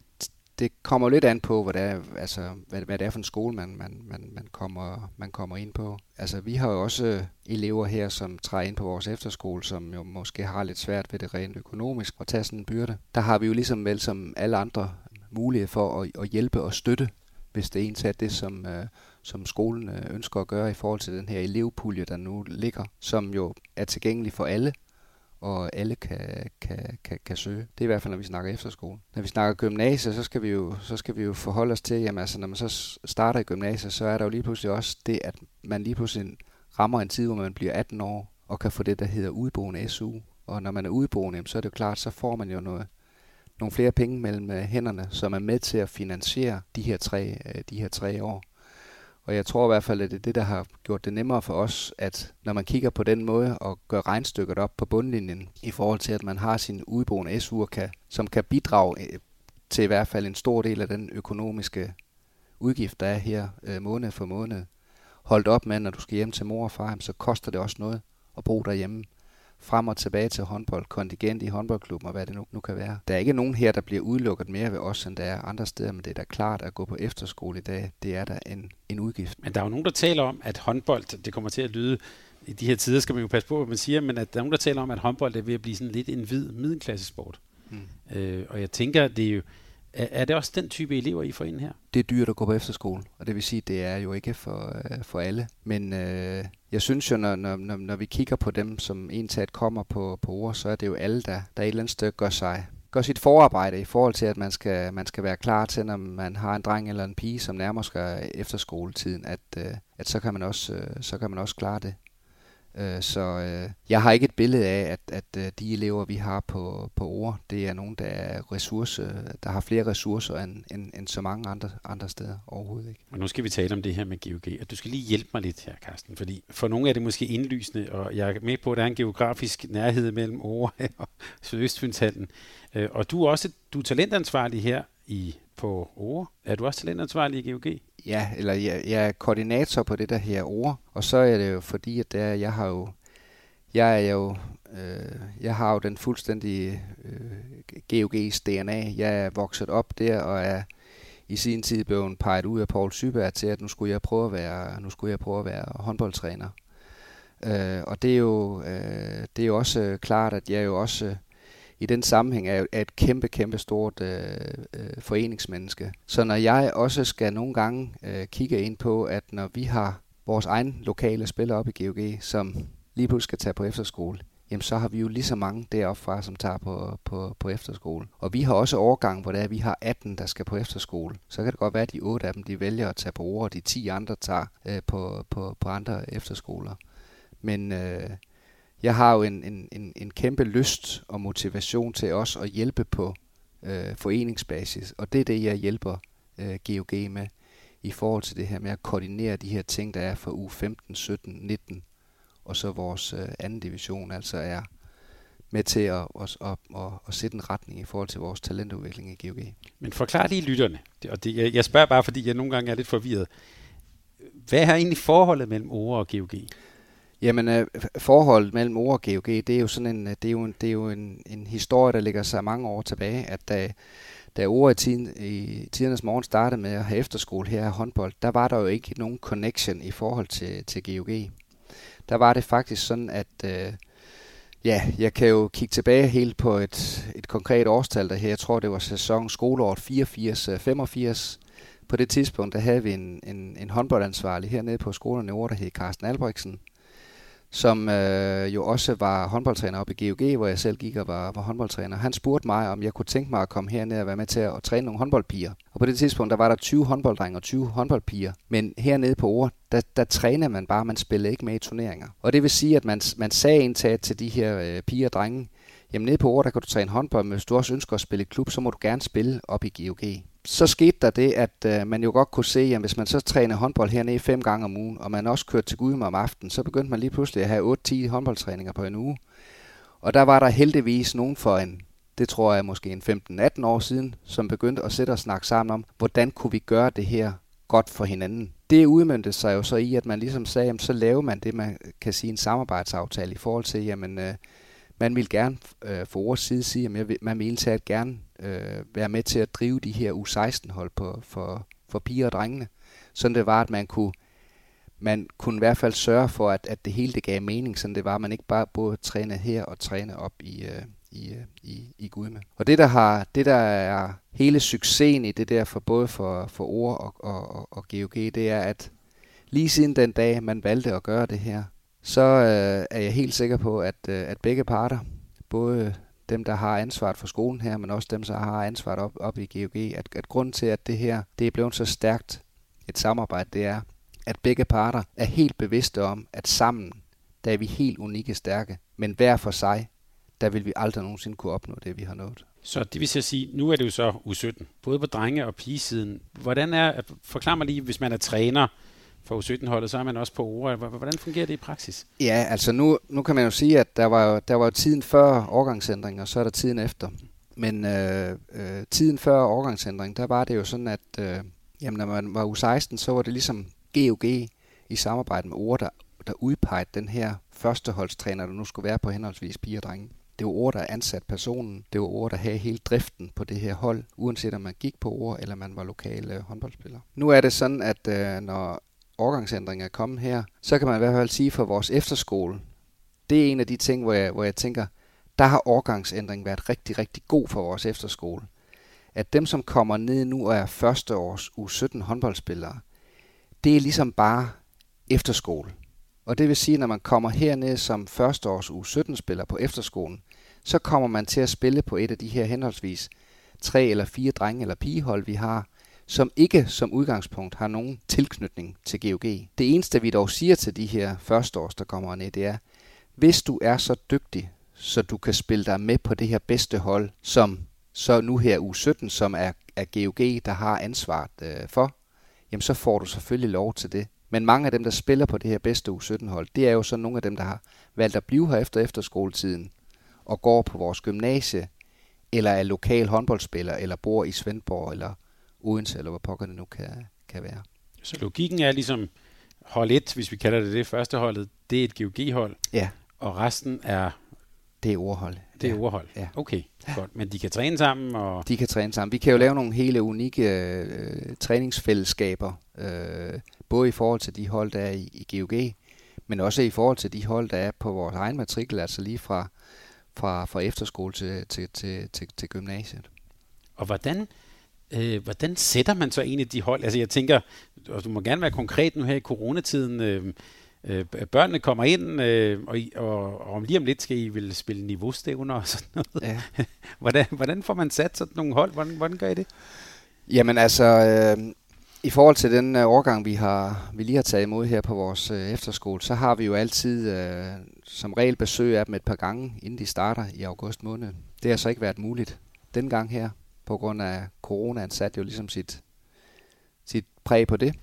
det kommer lidt an på, hvad det er, altså, hvad, hvad det er for en skole, man, man, man, man, kommer, man kommer ind på. Altså, vi har jo også øh, elever her, som træder ind på vores efterskole, som jo måske har lidt svært ved det rent økonomisk at tage sådan en byrde. Der har vi jo ligesom vel som alle andre mulighed for at, at hjælpe og støtte, hvis det er af det, som, øh, som skolen øh, ønsker at gøre i forhold til den her elevpulje, der nu ligger, som jo er tilgængelig for alle, og alle kan, kan, kan, kan søge. Det er i hvert fald, når vi snakker efterskole. Når vi snakker gymnasiet, så skal vi jo, så skal vi jo forholde os til, jamen altså, når man så starter i gymnasiet, så er der jo lige pludselig også det, at man lige pludselig rammer en tid, hvor man bliver 18 år, og kan få det, der hedder udboende SU. Og når man er udboende, så er det jo klart, så får man jo noget, nogle flere penge mellem øh, hænderne, som er med til at finansiere de her tre, øh, de her tre år. Og jeg tror i hvert fald, at det er det, der har gjort det nemmere for os, at når man kigger på den måde og gør regnstykket op på bundlinjen, i forhold til at man har sin udboende SU'er, kan, som kan bidrage øh, til i hvert fald en stor del af den økonomiske udgift, der er her øh, måned for måned, holdt op med, når du skal hjem til mor og far, så koster det også noget at bo derhjemme frem og tilbage til håndbold, kontingent i håndboldklubben og hvad det nu, nu kan være. Der er ikke nogen her, der bliver udelukket mere ved os, end der er andre steder, men det er da klart at gå på efterskole i dag, det er da en, en udgift. Men der er jo nogen, der taler om, at håndbold, det kommer til at lyde, i de her tider skal man jo passe på, hvad man siger, men at der er nogen, der taler om, at håndbold er ved at blive sådan lidt en hvid middelklassesport. Mm. Øh, og jeg tænker, det er jo, er, er det også den type elever, I får ind her? Det er dyrt at gå på efterskole, og det vil sige, at det er jo ikke for, øh, for alle. Men øh, jeg synes jo, når, når, når, når vi kigger på dem, som entaget kommer på, på ord, så er det jo alle, der, der et eller andet sted gør sig gør sit forarbejde i forhold til, at man skal, man skal være klar til, når man har en dreng eller en pige, som nærmer sig efterskoletiden, at, øh, at så, kan man også, øh, så kan man også klare det. Øh, så øh, jeg har ikke et billede af, at, at øh, de elever, vi har på, på ord, det er nogen, der, er ressource, der har flere ressourcer end, end, end så mange andre, andre steder overhovedet. Ikke. Og nu skal vi tale om det her med GOG, og du skal lige hjælpe mig lidt her, Carsten, fordi for nogle er det måske indlysende, og jeg er med på, at der er en geografisk nærhed mellem Ore og Sydøstfynshallen. Øh, og du er også du er talentansvarlig her i på Ore. Er du også talentansvarlig i GOG? Ja, eller jeg, jeg er koordinator på det der her ord, og så er det jo fordi, at der, jeg har jo, jeg er jo, øh, jeg har jo den fuldstændige øh, GOG's DNA. Jeg er vokset op der og er i sin tid blevet peget ud af Paul Syberg til, at nu skulle jeg prøve at være, nu skulle jeg prøve at være håndboldtræner. Øh, og det er jo, øh, det er jo også øh, klart, at jeg jo også i den sammenhæng er, er et kæmpe, kæmpe stort øh, øh, foreningsmenneske. Så når jeg også skal nogle gange øh, kigge ind på, at når vi har vores egen lokale spillere op i GOG, som lige pludselig skal tage på efterskole, jamen så har vi jo lige så mange deroppe fra, som tager på, på, på efterskole. Og vi har også overgang, hvor det er, at vi har 18, der skal på efterskole. Så kan det godt være, at de 8 af dem, de vælger at tage på ord, og de 10 andre tager øh, på, på, på andre efterskoler. Men øh, jeg har jo en, en, en, en kæmpe lyst og motivation til også at hjælpe på øh, foreningsbasis, og det er det, jeg hjælper øh, GOG med i forhold til det her med at koordinere de her ting, der er for u 15, 17, 19, og så vores øh, anden division, altså er med til at, at, at, at, at sætte en retning i forhold til vores talentudvikling i GOG. Men forklar lige lytterne, og det, jeg, jeg spørger bare, fordi jeg nogle gange er lidt forvirret. Hvad er egentlig forholdet mellem ORE og GOG? Jamen, øh, forholdet mellem ord og GOG, det er jo sådan en, øh, det er jo en, det er jo en, en historie, der ligger sig mange år tilbage, at øh, da, da ord i, tiden, i tidernes morgen startede med at have efterskole her i håndbold, der var der jo ikke nogen connection i forhold til, til GOG. Der var det faktisk sådan, at øh, ja, jeg kan jo kigge tilbage helt på et, et konkret årstal der her. Jeg tror, det var sæson skoleåret 84-85. Øh, på det tidspunkt, der havde vi en, en, en håndboldansvarlig hernede på skolen i der hed Carsten Albrechtsen, som øh, jo også var håndboldtræner oppe i GOG, hvor jeg selv gik og var, var håndboldtræner. Han spurgte mig, om jeg kunne tænke mig at komme herned og være med til at, at træne nogle håndboldpiger. Og på det tidspunkt, der var der 20 håndbolddrenge og 20 håndboldpiger. Men hernede på Ore, der, der træner man bare, man spiller ikke med i turneringer. Og det vil sige, at man, man sagde indtaget til de her øh, piger og drenge, jamen nede på Ore, der kan du træne håndbold, men hvis du også ønsker at spille i klub, så må du gerne spille op i GOG så skete der det, at øh, man jo godt kunne se, at hvis man så træner håndbold hernede fem gange om ugen, og man også kørte til Gudme om aftenen, så begyndte man lige pludselig at have 8-10 håndboldtræninger på en uge. Og der var der heldigvis nogen for en, det tror jeg måske en 15-18 år siden, som begyndte at sætte og snakke sammen om, hvordan kunne vi gøre det her godt for hinanden. Det udmyndte sig jo så i, at man ligesom sagde, jamen, så laver man det, man kan sige en samarbejdsaftale i forhold til, jamen, øh, man vil gerne øh, for vores side sige, at man vil indsat gerne øh, være med til at drive de her U16-hold på, for, for piger og drengene. Sådan det var, at man kunne, man kunne i hvert fald sørge for, at, at det hele det gav mening, sådan det var, at man ikke bare både træne her og træne op i, øh, i, øh, i, i Gudme. Og det der, har, det, der er hele succesen i det der, for både for, for ord og, og, og, og GOG, det er, at lige siden den dag, man valgte at gøre det her, så øh, er jeg helt sikker på, at, øh, at begge parter, både dem, der har ansvaret for skolen her, men også dem, der har ansvaret op, op i GOG, at, at grunden til, at det her det er blevet så stærkt et samarbejde, det er, at begge parter er helt bevidste om, at sammen, der er vi helt unikke stærke, men hver for sig, der vil vi aldrig nogensinde kunne opnå det, vi har nået. Så det vil sige, nu er det jo så U17, både på drenge- og pigesiden. Hvordan er, forklar mig lige, hvis man er træner for U17-holdet, så er man også på ORA. Hvordan fungerer det i praksis? Ja, altså nu, nu kan man jo sige, at der var der var tiden før overgangsændring, og så er der tiden efter. Men øh, øh, tiden før overgangsændring, der var det jo sådan, at øh, jamen, når man var U16, så var det ligesom GOG i samarbejde med ORA, der, der udpegede den her førsteholdstræner, der nu skulle være på henholdsvis piger og drenge. Det var ord, der ansat personen. Det var ord, der havde hele driften på det her hold, uanset om man gik på ord, eller man var lokal øh, håndboldspiller. Nu er det sådan, at øh, når årgangsændring er kommet her, så kan man i hvert fald sige for vores efterskole, det er en af de ting, hvor jeg, hvor jeg tænker, der har årgangsændringen været rigtig, rigtig god for vores efterskole. At dem, som kommer ned nu og er første års U17 håndboldspillere, det er ligesom bare efterskole. Og det vil sige, at når man kommer herned som førsteårs U17-spiller på efterskolen, så kommer man til at spille på et af de her henholdsvis tre eller fire drenge- eller pigehold, vi har, som ikke som udgangspunkt har nogen tilknytning til GOG. Det eneste, vi dog siger til de her førsteårs, der kommer ned, det er, hvis du er så dygtig, så du kan spille dig med på det her bedste hold, som så nu her U17, som er, er GOG, der har ansvaret øh, for, jamen så får du selvfølgelig lov til det. Men mange af dem, der spiller på det her bedste U17-hold, det er jo så nogle af dem, der har valgt at blive her efter efterskoletiden og går på vores gymnasie, eller er lokal håndboldspiller, eller bor i Svendborg, eller Odense, eller hvor pokker det nu kan, kan være. Så logikken er ligesom hold 1, hvis vi kalder det det første holdet, det er et GOG-hold, Ja, og resten er, det er ordhold. det er ja. ordhold. Ja. Okay, godt. Men de kan træne sammen, og De kan træne sammen. Vi kan jo lave nogle hele unikke øh, træningsfællesskaber, øh, både i forhold til de hold, der er i, i GOG, men også i forhold til de hold, der er på vores egen matrikel, altså lige fra, fra, fra efterskole til, til, til, til, til gymnasiet. Og hvordan, øh, hvordan sætter man så egentlig de hold? Altså jeg tænker, og du må gerne være konkret nu her i coronatiden. Øh, øh, børnene kommer ind, øh, og, og, og om lige om lidt skal I vel spille niveaustævner og sådan noget. Ja. Hvordan, hvordan får man sat sådan nogle hold? Hvordan, hvordan gør I det? Jamen altså, øh, i forhold til den øh, årgang, vi har vi lige har taget imod her på vores øh, efterskole, så har vi jo altid øh, som regel besøg af dem et par gange, inden de starter i august måned. Det har så ikke været muligt den gang her, på grund af coronaen satte jo ligesom sit, sit præg på det.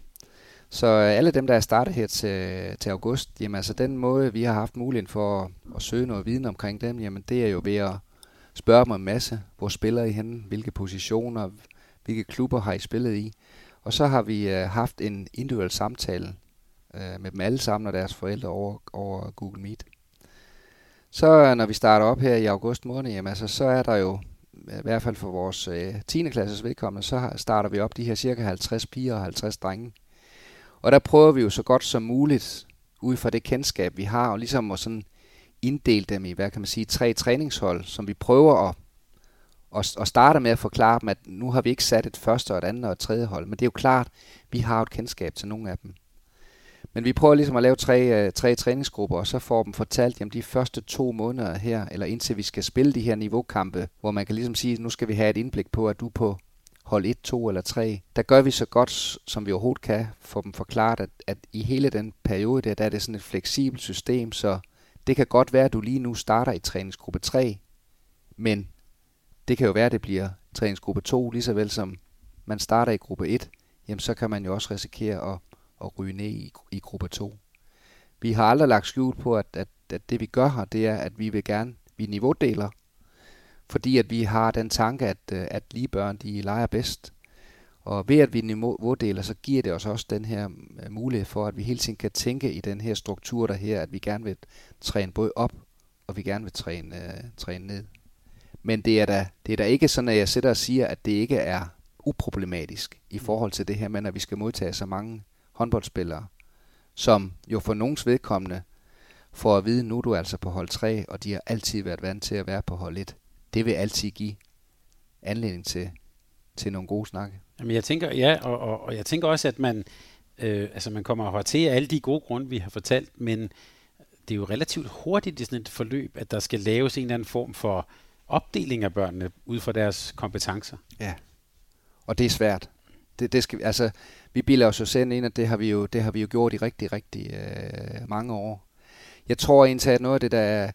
Så øh, alle dem, der er startet her til, til august, jamen altså den måde, vi har haft muligheden for at, at søge noget viden omkring dem, jamen det er jo ved at spørge dem en masse. Hvor spiller I henne? Hvilke positioner? Hvilke klubber har I spillet i? Og så har vi øh, haft en individuel samtale øh, med dem alle sammen og deres forældre over, over Google Meet. Så øh, når vi starter op her i august måned, jamen, altså, så er der jo, i hvert fald for vores øh, 10. klasses vedkommende, så starter vi op de her cirka 50 piger og 50 drenge. Og der prøver vi jo så godt som muligt, ud fra det kendskab, vi har, og ligesom at sådan inddele dem i, hvad kan man sige, tre træningshold, som vi prøver at at, at starte med at forklare dem, at nu har vi ikke sat et første og et andet og et tredje hold, men det er jo klart, vi har jo et kendskab til nogle af dem. Men vi prøver ligesom at lave tre, øh, tre træningsgrupper, og så får dem fortalt, jamen de første to måneder her, eller indtil vi skal spille de her niveaukampe, hvor man kan ligesom sige, nu skal vi have et indblik på, at du på hold 1, 2 eller 3, der gør vi så godt, som vi overhovedet kan, for dem forklaret, at, at i hele den periode der, der er det sådan et fleksibelt system, så det kan godt være, at du lige nu starter i træningsgruppe 3, men det kan jo være, at det bliver træningsgruppe 2, lige så vel som man starter i gruppe 1, jamen så kan man jo også risikere at, at ryge ned i, i gruppe 2. Vi har aldrig lagt skjul på, at, at, at det vi gør her, det er, at vi vil gerne, vi niveaudeler, fordi at vi har den tanke, at, øh, at lige børn, de leger bedst. Og ved at vi niveaudeler, så giver det os også den her øh, mulighed for, at vi hele tiden kan tænke i den her struktur der her, at vi gerne vil træne både op, og vi gerne vil træne, øh, træne ned. Men det er, da, det er da ikke sådan, at jeg sætter og siger, at det ikke er uproblematisk i forhold til det her med, at vi skal modtage så mange håndboldspillere, som jo for nogens vedkommende får at vide, nu er du altså på hold 3, og de har altid været vant til at være på hold 1. Det vil altid give anledning til, til nogle gode snakke. Jamen jeg tænker, ja, og, og, og jeg tænker også, at man, øh, altså man kommer hertil af alle de gode grunde, vi har fortalt, men det er jo relativt hurtigt i sådan et forløb, at der skal laves en eller anden form for opdeling af børnene ud fra deres kompetencer. Ja, og det er svært. Det, det skal, altså, vi bilder os jo selv ind, at det har vi jo, det har vi jo gjort i rigtig, rigtig øh, mange år. Jeg tror egentlig, at noget af det, der,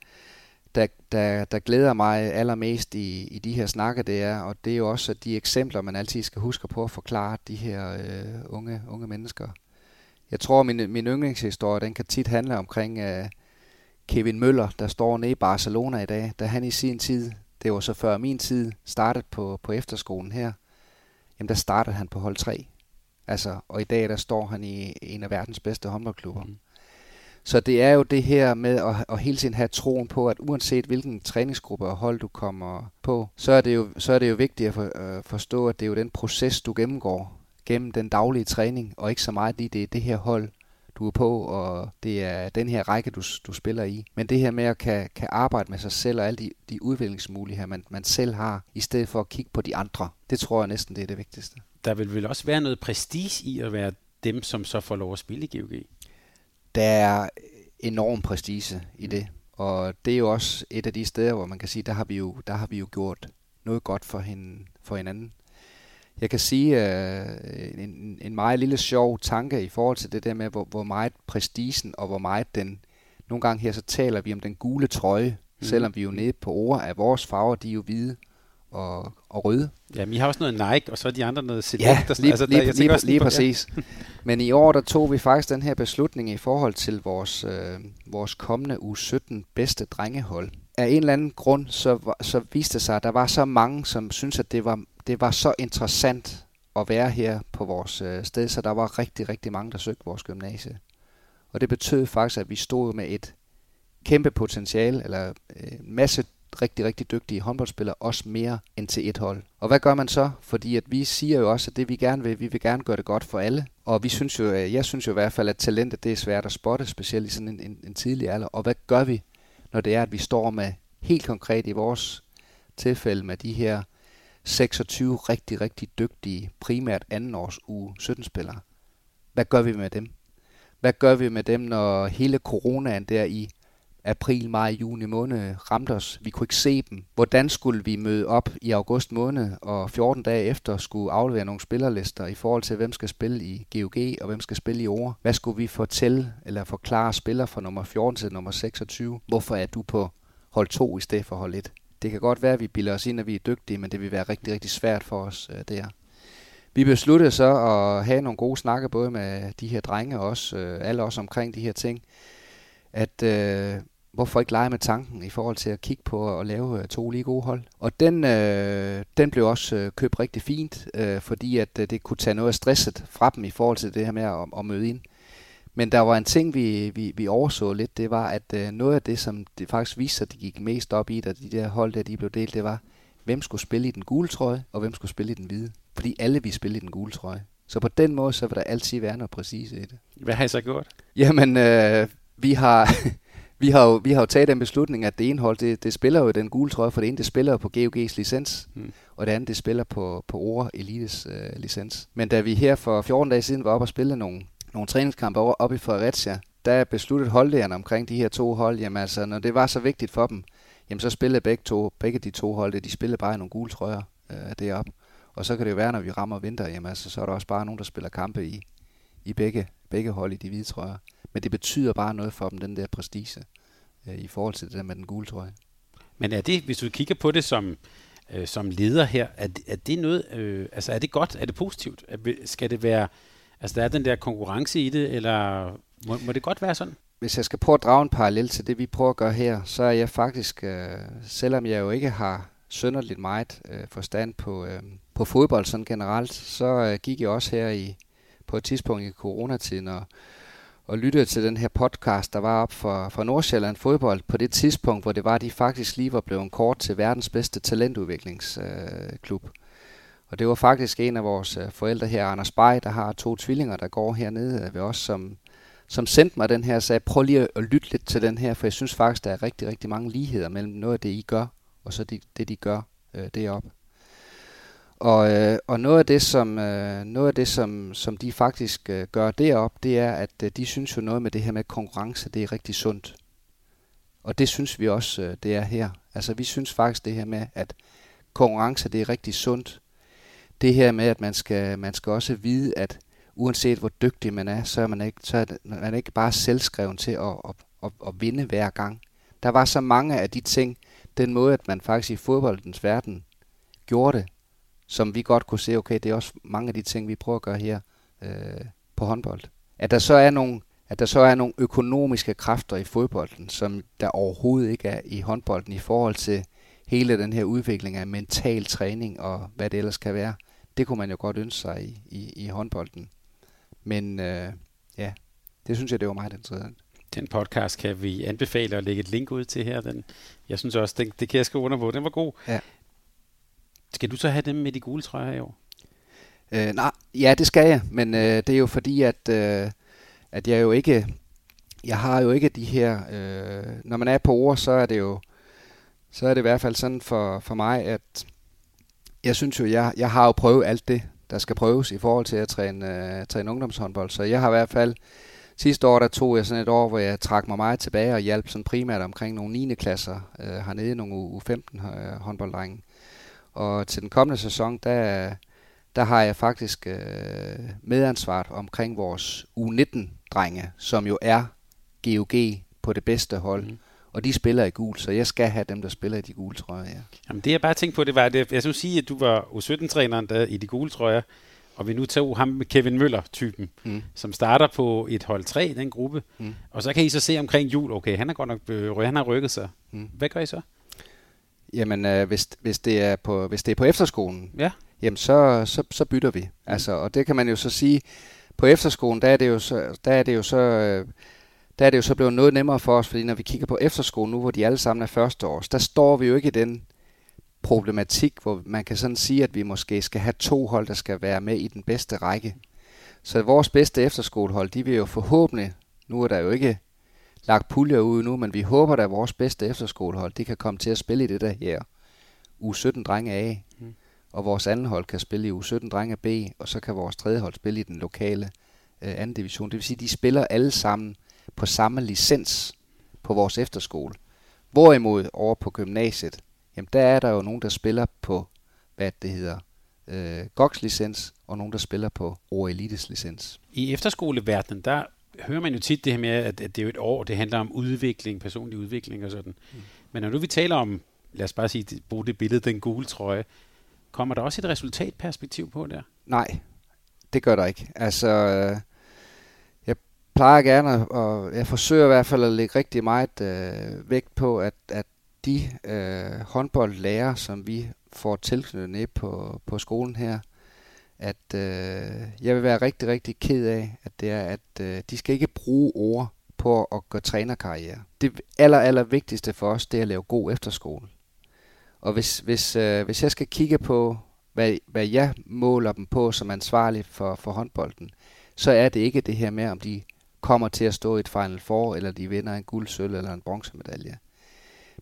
der, der, der glæder mig allermest i, i de her snakke, det er, og det er jo også de eksempler, man altid skal huske på at forklare de her øh, unge, unge mennesker. Jeg tror, min, min yndlingshistorie, den kan tit handle omkring øh, Kevin Møller, der står nede i Barcelona i dag, da han i sin tid, det var så før min tid, startede på, på efterskolen her, jamen der startede han på hold 3. Altså, og i dag der står han i en af verdens bedste håndboldklubber. Mm. Så det er jo det her med at, at hele tiden have troen på, at uanset hvilken træningsgruppe og hold du kommer på, så er det jo, så er det jo vigtigt at for, uh, forstå, at det er jo den proces, du gennemgår gennem den daglige træning, og ikke så meget lige det er det her hold, du er på, og det er den her række, du, du spiller i. Men det her med at kan, kan arbejde med sig selv og alle de, de udviklingsmuligheder, man, man selv har, i stedet for at kigge på de andre, det tror jeg næsten, det er det vigtigste. Der vil vel også være noget prestige i at være dem, som så får lov at spille i GOG? Der er enorm prestige i det, og det er jo også et af de steder, hvor man kan sige, der har vi jo, der har vi jo gjort noget godt for, hende, for hinanden. Jeg kan sige uh, en, en meget lille sjov tanke i forhold til det der med, hvor, hvor meget prestigen og hvor meget den... Nogle gange her så taler vi om den gule trøje, mm. selvom vi jo nede på ord af vores farver, de er jo hvide og, og røde. Ja, vi har også noget Nike, og så er de andre noget Select. Ja, lige, altså, der, lige, lige, lige, lige præcis. Ja. Men i år, der tog vi faktisk den her beslutning i forhold til vores, øh, vores kommende u 17 bedste drengehold. Af en eller anden grund, så, så viste det sig, at der var så mange, som syntes, at det var det var så interessant at være her på vores øh, sted, så der var rigtig, rigtig mange, der søgte vores gymnasie. Og det betød faktisk, at vi stod med et kæmpe potentiale, eller øh, en masse rigtig, rigtig dygtige håndboldspillere, også mere end til et hold. Og hvad gør man så? Fordi at vi siger jo også, at det vi gerne vil, vi vil gerne gøre det godt for alle. Og vi synes jo, øh, jeg synes jo i hvert fald, at talentet det er svært at spotte, specielt i sådan en, en, en tidlig alder. Og hvad gør vi, når det er, at vi står med helt konkret i vores tilfælde med de her 26 rigtig, rigtig dygtige, primært andenårs uge 17-spillere. Hvad gør vi med dem? Hvad gør vi med dem, når hele coronaen der i april, maj, juni måned ramte os? Vi kunne ikke se dem. Hvordan skulle vi møde op i august måned, og 14 dage efter skulle aflevere nogle spillerlister i forhold til, hvem skal spille i GOG og hvem skal spille i OR? Hvad skulle vi fortælle eller forklare spiller fra nummer 14 til nummer 26? Hvorfor er du på hold 2 i stedet for hold 1? Det kan godt være, at vi bilder os ind, at vi er dygtige, men det vil være rigtig, rigtig svært for os øh, der. Vi besluttede så at have nogle gode snakke, både med de her drenge og også øh, alle os omkring de her ting, at øh, hvorfor ikke lege med tanken i forhold til at kigge på at lave øh, to lige gode hold. Og den, øh, den blev også øh, købt rigtig fint, øh, fordi at øh, det kunne tage noget af stresset fra dem i forhold til det her med at, at møde ind. Men der var en ting, vi, vi, vi overså lidt, det var, at øh, noget af det, som det faktisk viste sig, det gik mest op i, da de der hold der, de blev delt, det var, hvem skulle spille i den gule trøje, og hvem skulle spille i den hvide. Fordi alle vi spille i den gule trøje. Så på den måde, så vil der altid være noget præcise i det. Hvad har I så gjort? Jamen, øh, vi har... vi har, jo, vi har jo taget den beslutning, at det ene hold, det, det spiller jo den gule trøje, for det ene, det spiller jo på GOG's licens, hmm. og det andet, det spiller på, på OR Elites øh, licens. Men da vi her for 14 dage siden var oppe og spille nogle, nogle træningskampe over, op i Fredericia, der besluttede holdlægerne omkring de her to hold, jamen altså, når det var så vigtigt for dem, jamen så spillede begge, to, begge de to hold, de spillede bare i nogle gule trøjer øh, deroppe. Og så kan det jo være, når vi rammer vinter, jamen altså, så er der også bare nogen, der spiller kampe i, i begge, begge hold i de hvide trøjer. Men det betyder bare noget for dem, den der prestige, øh, i forhold til det der med den gule trøje. Men er det, hvis du kigger på det som, øh, som leder her, er, er det noget, øh, altså er det godt, er det positivt? Er, skal det være Altså, der er den der konkurrence i det, eller må, må det godt være sådan? Hvis jeg skal prøve at drage en parallel til det, vi prøver at gøre her, så er jeg faktisk, øh, selvom jeg jo ikke har sønderligt meget øh, forstand på, øh, på fodbold sådan generelt, så øh, gik jeg også her i på et tidspunkt i coronatiden og, og lyttede til den her podcast, der var op for, for Nordsjælland fodbold på det tidspunkt, hvor det var, at de faktisk lige var blevet kort til verdens bedste talentudviklingsklub. Øh, og det var faktisk en af vores øh, forældre her, Anders Bay, der har to tvillinger, der går hernede ved os, som, som sendte mig den her og sagde, prøv lige at lytte lidt til den her, for jeg synes faktisk, der er rigtig, rigtig mange ligheder mellem noget af det, I gør, og så det, det de gør øh, deroppe. Og, øh, og noget af det, som, øh, noget af det som, som de faktisk øh, gør derop, det er, at øh, de synes jo noget med det her med konkurrence, det er rigtig sundt. Og det synes vi også, øh, det er her. Altså vi synes faktisk det her med, at konkurrence det er rigtig sundt. Det her med, at man skal, man skal også vide, at uanset hvor dygtig man er, så er man ikke, så er man ikke bare selvskreven til at, at, at, at vinde hver gang. Der var så mange af de ting, den måde, at man faktisk i fodboldens verden gjorde det, som vi godt kunne se, okay, det er også mange af de ting, vi prøver at gøre her øh, på håndbold. At der så er nogle at der så er nogle økonomiske kræfter i fodbolden, som der overhovedet ikke er i håndbolden i forhold til hele den her udvikling af mental træning og hvad det ellers kan være. Det kunne man jo godt ønske sig i, i, i håndbolden. Men øh, ja, det synes jeg, det var meget interessant. Den podcast kan vi anbefale at lægge et link ud til her. Den, jeg synes også, den, det kan jeg skrive under på. Den var god. Ja. Skal du så have dem med de gule trøjer i år? Øh, nej, ja, det skal jeg, men øh, det er jo fordi, at, øh, at jeg jo ikke, jeg har jo ikke de her, øh, når man er på ord, så er det jo, så er det i hvert fald sådan for, for mig, at jeg synes jo, jeg, jeg har jo prøvet alt det, der skal prøves i forhold til at træne, øh, træne ungdomshåndbold. Så jeg har i hvert fald, sidste år der tog jeg sådan et år, hvor jeg trak mig meget tilbage og hjalp sådan primært omkring nogle 9. klasser øh, hernede, nogle U15 øh, håndbolddrenge. Og til den kommende sæson, der, der har jeg faktisk uh, medansvaret omkring vores U19-drenge, som jo er GOG på det bedste hold. Mm og de spiller i gul, så jeg skal have dem, der spiller i de gule trøjer, ja. Jamen det jeg bare tænkte på, det var, at jeg skulle sige, at du var U17-træneren der i de gule trøjer, og vi nu tager ham med Kevin Møller-typen, mm. som starter på et hold 3 i den gruppe, mm. og så kan I så se omkring jul, okay, han har godt nok øh, han har rykket sig. Mm. Hvad gør I så? Jamen, øh, hvis, hvis, det er på, hvis det er på efterskolen, ja. jamen så, så, så bytter vi. Mm. Altså, og det kan man jo så sige, på efterskolen, der er det jo så, der er det jo så øh, der er det jo så blevet noget nemmere for os, fordi når vi kigger på efterskole nu, hvor de alle sammen er første års, der står vi jo ikke i den problematik, hvor man kan sådan sige, at vi måske skal have to hold, der skal være med i den bedste række. Så vores bedste efterskolehold, de vil jo forhåbentlig, nu er der jo ikke lagt puljer ud nu, men vi håber, at vores bedste efterskolehold, de kan komme til at spille i det der her U17 drenge A, mm. og vores anden hold kan spille i U17 drenge B, og så kan vores tredje hold spille i den lokale øh, anden division. Det vil sige, at de spiller alle sammen på samme licens på vores efterskole. Hvorimod over på gymnasiet, jamen der er der jo nogen, der spiller på, hvad det hedder, øh, GOX licens, og nogen, der spiller på Ore Elites licens. I efterskoleverdenen, der hører man jo tit det her med, at, at det er jo et år, det handler om udvikling, personlig udvikling og sådan. Mm. Men når nu vi taler om, lad os bare sige, bruge det billede, den gule trøje, kommer der også et resultatperspektiv på der? Nej, det gør der ikke. Altså, øh, plejer gerne, og jeg forsøger i hvert fald at lægge rigtig meget øh, vægt på, at, at de øh, håndboldlærer, som vi får tilknyttet ned på, på skolen her, at øh, jeg vil være rigtig, rigtig ked af, at det er, at øh, de skal ikke bruge ord på at gøre trænerkarriere. Det aller, aller vigtigste for os, det er at lave god efterskole. Og hvis, hvis, øh, hvis jeg skal kigge på, hvad, hvad jeg måler dem på som ansvarlig for, for håndbolden, så er det ikke det her med, om de kommer til at stå i et Final Four, eller de vinder en guld, sølv eller en bronzemedalje.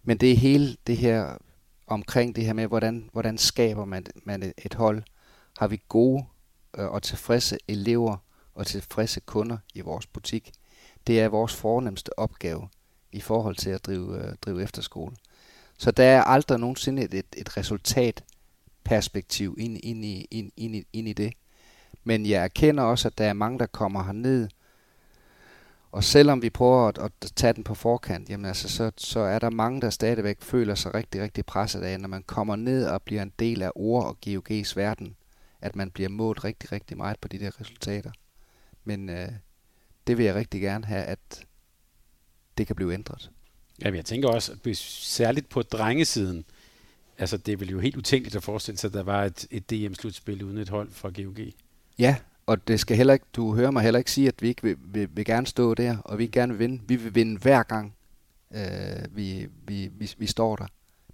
Men det er hele det her omkring det her med, hvordan, hvordan skaber man, man et hold. Har vi gode øh, og tilfredse elever og tilfredse kunder i vores butik? Det er vores fornemmeste opgave i forhold til at drive, øh, drive efterskole. Så der er aldrig nogensinde et, et, resultatperspektiv ind, ind, i, ind, ind, i, ind i det. Men jeg erkender også, at der er mange, der kommer herned og selvom vi prøver at, at tage den på forkant, jamen altså, så, så er der mange, der stadigvæk føler sig rigtig, rigtig presset af, når man kommer ned og bliver en del af ord og GOG's verden, at man bliver målt rigtig, rigtig meget på de der resultater. Men øh, det vil jeg rigtig gerne have, at det kan blive ændret. Ja, jeg tænker også, at særligt på drengesiden, altså det vel jo helt utænkeligt at forestille sig, at der var et, et DM-slutspil uden et hold fra GOG. Ja, og det skal heller ikke, du hører mig heller ikke sige, at vi ikke vil, vil, vil gerne stå der, og vi gerne vil vinde. Vi vil vinde hver gang, øh, vi, vi, vi, vi står der.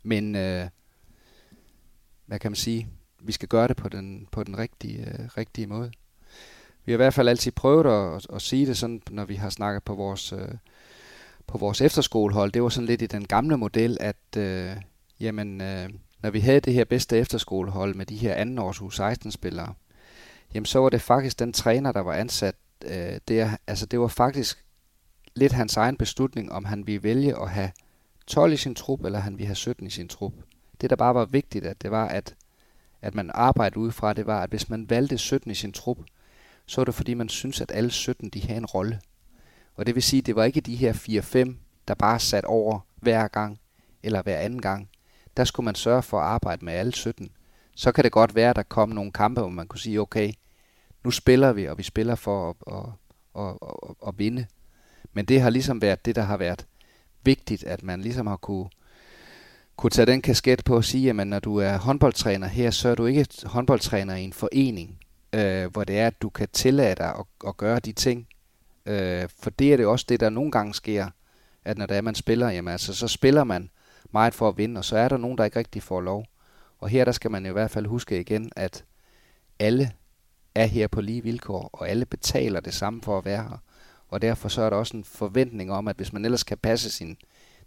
Men, øh, hvad kan man sige, vi skal gøre det på den, på den rigtige, øh, rigtige måde. Vi har i hvert fald altid prøvet at, at, at sige det sådan, når vi har snakket på vores, øh, på vores efterskolehold. Det var sådan lidt i den gamle model, at øh, jamen, øh, når vi havde det her bedste efterskolehold med de her andenårs U16-spillere, jamen så var det faktisk den træner, der var ansat. Øh, det, altså, det var faktisk lidt hans egen beslutning, om han ville vælge at have 12 i sin trup, eller han ville have 17 i sin trup. Det, der bare var vigtigt, at det var, at, at man arbejdede ud fra, det var, at hvis man valgte 17 i sin trup, så var det fordi, man synes, at alle 17 de havde en rolle. Og det vil sige, det var ikke de her 4-5, der bare sat over hver gang, eller hver anden gang. Der skulle man sørge for at arbejde med alle 17. Så kan det godt være, at der kom nogle kampe, hvor man kunne sige, okay, nu spiller vi, og vi spiller for at, at, at, at, at vinde. Men det har ligesom været det, der har været vigtigt, at man ligesom har kunne, kunne tage den kasket på og sige, at når du er håndboldtræner her, så er du ikke håndboldtræner i en forening, øh, hvor det er, at du kan tillade dig at, at gøre de ting. Øh, for det er det også det, der nogle gange sker, at når det er, man spiller, jamen altså, så spiller man meget for at vinde, og så er der nogen, der ikke rigtig får lov. Og her der skal man i hvert fald huske igen, at alle er her på lige vilkår, og alle betaler det samme for at være her. Og derfor så er der også en forventning om, at hvis man ellers kan passe sin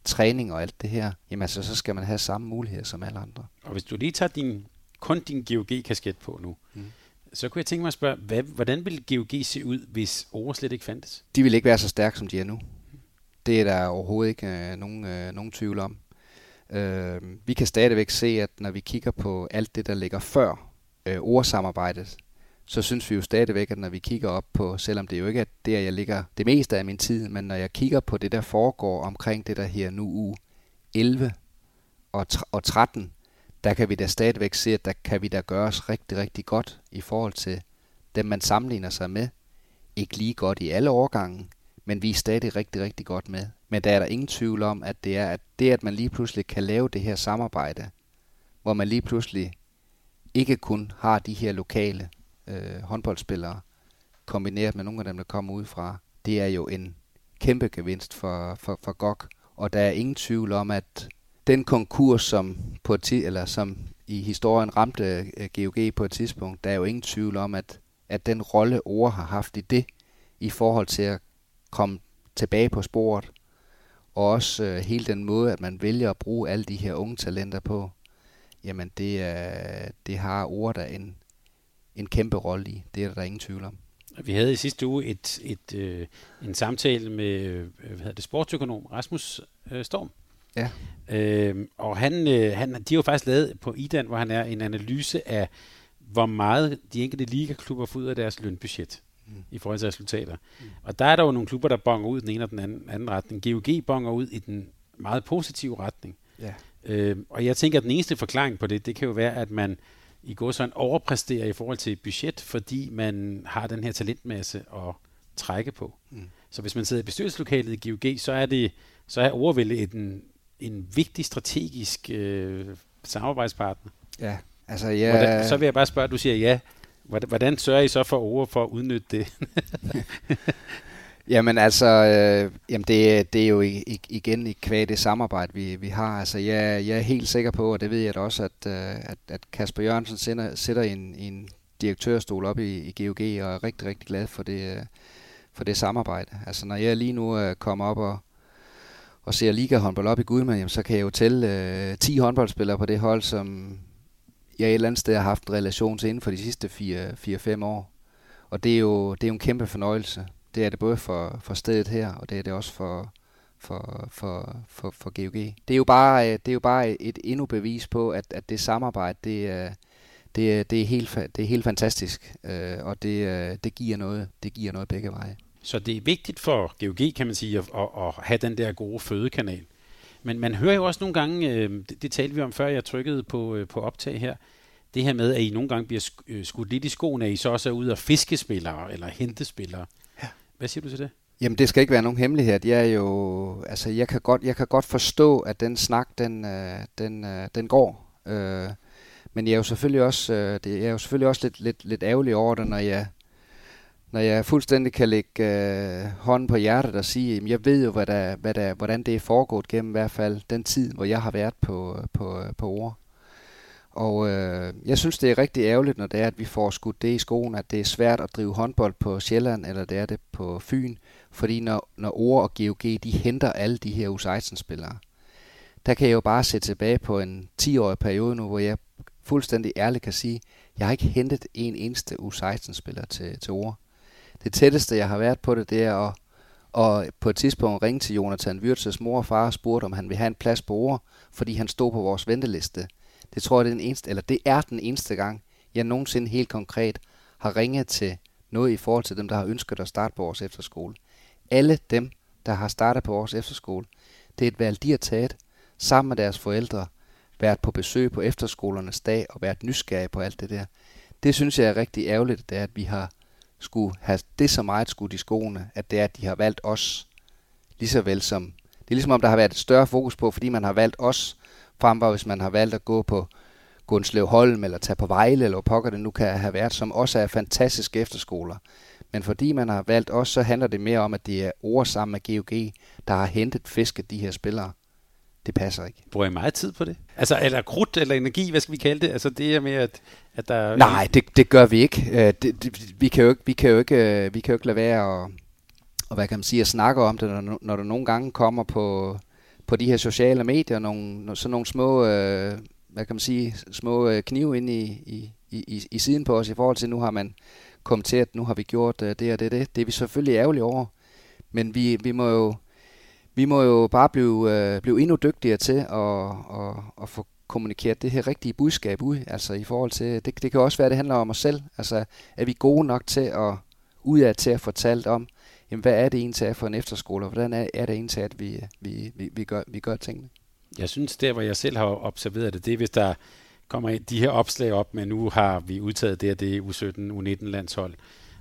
træning og alt det her, jamen altså, så skal man have samme muligheder som alle andre. Og hvis du lige tager din, kun din GOG-kasket på nu, mm. så kunne jeg tænke mig at spørge, hvad, hvordan ville GOG se ud, hvis Ore slet ikke fandtes? De ville ikke være så stærke, som de er nu. Det er der overhovedet ikke øh, nogen, øh, nogen tvivl om. Øh, vi kan stadigvæk se, at når vi kigger på alt det, der ligger før øh, ordsamarbejdet, så synes vi jo stadigvæk, at når vi kigger op på, selvom det jo ikke er der, jeg ligger det meste af min tid, men når jeg kigger på det, der foregår omkring det der her nu u 11 og, og 13, der kan vi da stadigvæk se, at der kan vi da gøre os rigtig, rigtig godt i forhold til dem, man sammenligner sig med. Ikke lige godt i alle årgange, men vi er stadig rigtig, rigtig godt med. Men der er der ingen tvivl om, at det er at det, at man lige pludselig kan lave det her samarbejde, hvor man lige pludselig ikke kun har de her lokale øh, håndboldspillere, kombineret med nogle af dem, der kommer ud fra, det er jo en kæmpe gevinst for, for, for GOG. Og der er ingen tvivl om, at den konkurs, som, på et eller som i historien ramte øh, GOG på et tidspunkt, der er jo ingen tvivl om, at, at den rolle ord har haft i det, i forhold til at komme tilbage på sporet, og også øh, hele den måde, at man vælger at bruge alle de her unge talenter på, jamen det, er, det har ord der en, en kæmpe rolle i. Det er der ingen tvivl om. Vi havde i sidste uge et, et, øh, en samtale med øh, hvad hedder det, sportsøkonom Rasmus øh, Storm. Ja. Øh, og han, øh, han, de har jo faktisk lavet på IDAN, hvor han er en analyse af, hvor meget de enkelte ligaklubber får ud af deres lønbudget mm. i forhold til resultater. Mm. Og der er der jo nogle klubber, der bonger ud i den ene og den anden, anden retning. GOG bonger ud i den meget positive retning. Ja. Øh, og jeg tænker, at den eneste forklaring på det, det kan jo være, at man i går sådan overpræsterer i forhold til budget, fordi man har den her talentmasse at trække på. Mm. Så hvis man sidder i bestyrelseslokalet i GOG, så er det så er overvældet en, en vigtig strategisk øh, samarbejdspartner. Ja, altså ja... Hvordan, så vil jeg bare spørge, du siger ja. Hvordan, hvordan sørger I så for ord for at udnytte det? Jamen altså, øh, jamen det, det er jo igen i kvæg det samarbejde, vi, vi har. Altså jeg, jeg er helt sikker på, og det ved jeg da også, at, øh, at, at Kasper Jørgensen sender, sætter en, en direktørstol op i, i GOG, og er rigtig, rigtig glad for det, øh, for det samarbejde. Altså når jeg lige nu øh, kommer op og, og ser Liga håndbold op i Gudme, jamen, så kan jeg jo tælle øh, 10 håndboldspillere på det hold, som jeg et eller andet sted har haft en relation til inden for de sidste 4-5 år. Og det er, jo, det er jo en kæmpe fornøjelse. Det er det både for, for stedet her, og det er det også for, for, for, for, for GOG. Det er jo bare, øh, det er jo bare et endnu bevis på, at, at det samarbejde, det er, det, er, det, er helt, det er helt fantastisk, øh, og det, øh, det, giver noget, det giver noget begge veje. Så det er vigtigt for GOG, kan man sige, at, at, at have den der gode fødekanal. Men man hører jo også nogle gange, det, det talte vi om før jeg trykkede på, på optag her, det her med, at I nogle gange bliver skudt lidt i skoene, at I så også er ude og fiskespillere eller hentespillere. spillere. Hvad siger du til det? Jamen det skal ikke være nogen hemmelighed. Jeg er jo, altså jeg kan godt, jeg kan godt forstå, at den snak, den, øh, den, øh, den går. Øh, men jeg er jo selvfølgelig også, øh, det, jeg er jo selvfølgelig også lidt, lidt, lidt ærgerlig over det, når jeg, når jeg fuldstændig kan lægge øh, hånden på hjertet og sige, at jeg ved jo, hvad der, hvad der, hvordan det er foregået gennem i hvert fald den tid, hvor jeg har været på, på, på ord. Og øh, jeg synes, det er rigtig ærgerligt, når det er, at vi får skudt det i skoen, at det er svært at drive håndbold på Sjælland, eller det er det på Fyn. Fordi når, når Ore og GOG, de henter alle de her U16-spillere, der kan jeg jo bare se tilbage på en 10-årig periode nu, hvor jeg fuldstændig ærligt kan sige, jeg har ikke hentet en eneste U16-spiller til, til Ore. Det tætteste, jeg har været på det, det er at, og på et tidspunkt ringte til Jonathan Wirtzes mor og far og spurgte, om han ville have en plads på ord, fordi han stod på vores venteliste. Det tror jeg, det er den eneste, eller det er den eneste gang, jeg nogensinde helt konkret har ringet til noget i forhold til dem, der har ønsket at starte på vores efterskole. Alle dem, der har startet på vores efterskole, det er et valg, de har taget sammen med deres forældre, været på besøg på efterskolernes dag og været nysgerrige på alt det der. Det synes jeg er rigtig ærgerligt, det er, at vi har skulle have det så meget skudt i skoene, at det er, at de har valgt os lige så vel som... Det er ligesom om, der har været et større fokus på, fordi man har valgt os, frem for hvis man har valgt at gå på Gundslev Holm, eller tage på Vejle, eller pokker det nu kan have været, som også er fantastiske efterskoler. Men fordi man har valgt os, så handler det mere om, at det er ord sammen med GOG, der har hentet fisket de her spillere. Det passer ikke. Bruger I meget tid på det? Altså, eller krudt eller energi, hvad skal vi kalde det? Altså, det er med, at, at der... Nej, det, det gør vi ikke. Øh, det, det, vi, kan jo ikke vi, kan jo ikke, øh, vi kan jo ikke lade være at, og hvad kan man sige, at snakke om det, når, når der nogle gange kommer på, på de her sociale medier, nogle, sådan nogle små, øh, hvad kan man sige, små øh, knive ind i, i, i, i siden på os i forhold til, nu har man kommenteret, nu har vi gjort øh, det og det det. Det er vi selvfølgelig ærgerlige over. Men vi, vi må jo, vi må jo bare blive, øh, blive endnu dygtigere til at, at, at få kommunikeret det her rigtige budskab ud. Altså i forhold til, det, det kan også være, at det handler om os selv. Altså er vi gode nok til at ud af til at fortælle om, jamen, hvad er det egentlig er for en efterskole, og hvordan er, er det egentlig at vi, vi, vi, vi, gør, vi gør tingene? Jeg synes, der hvor jeg selv har observeret det, det er, hvis der kommer de her opslag op, men nu har vi udtaget det og det U17, U19 landshold,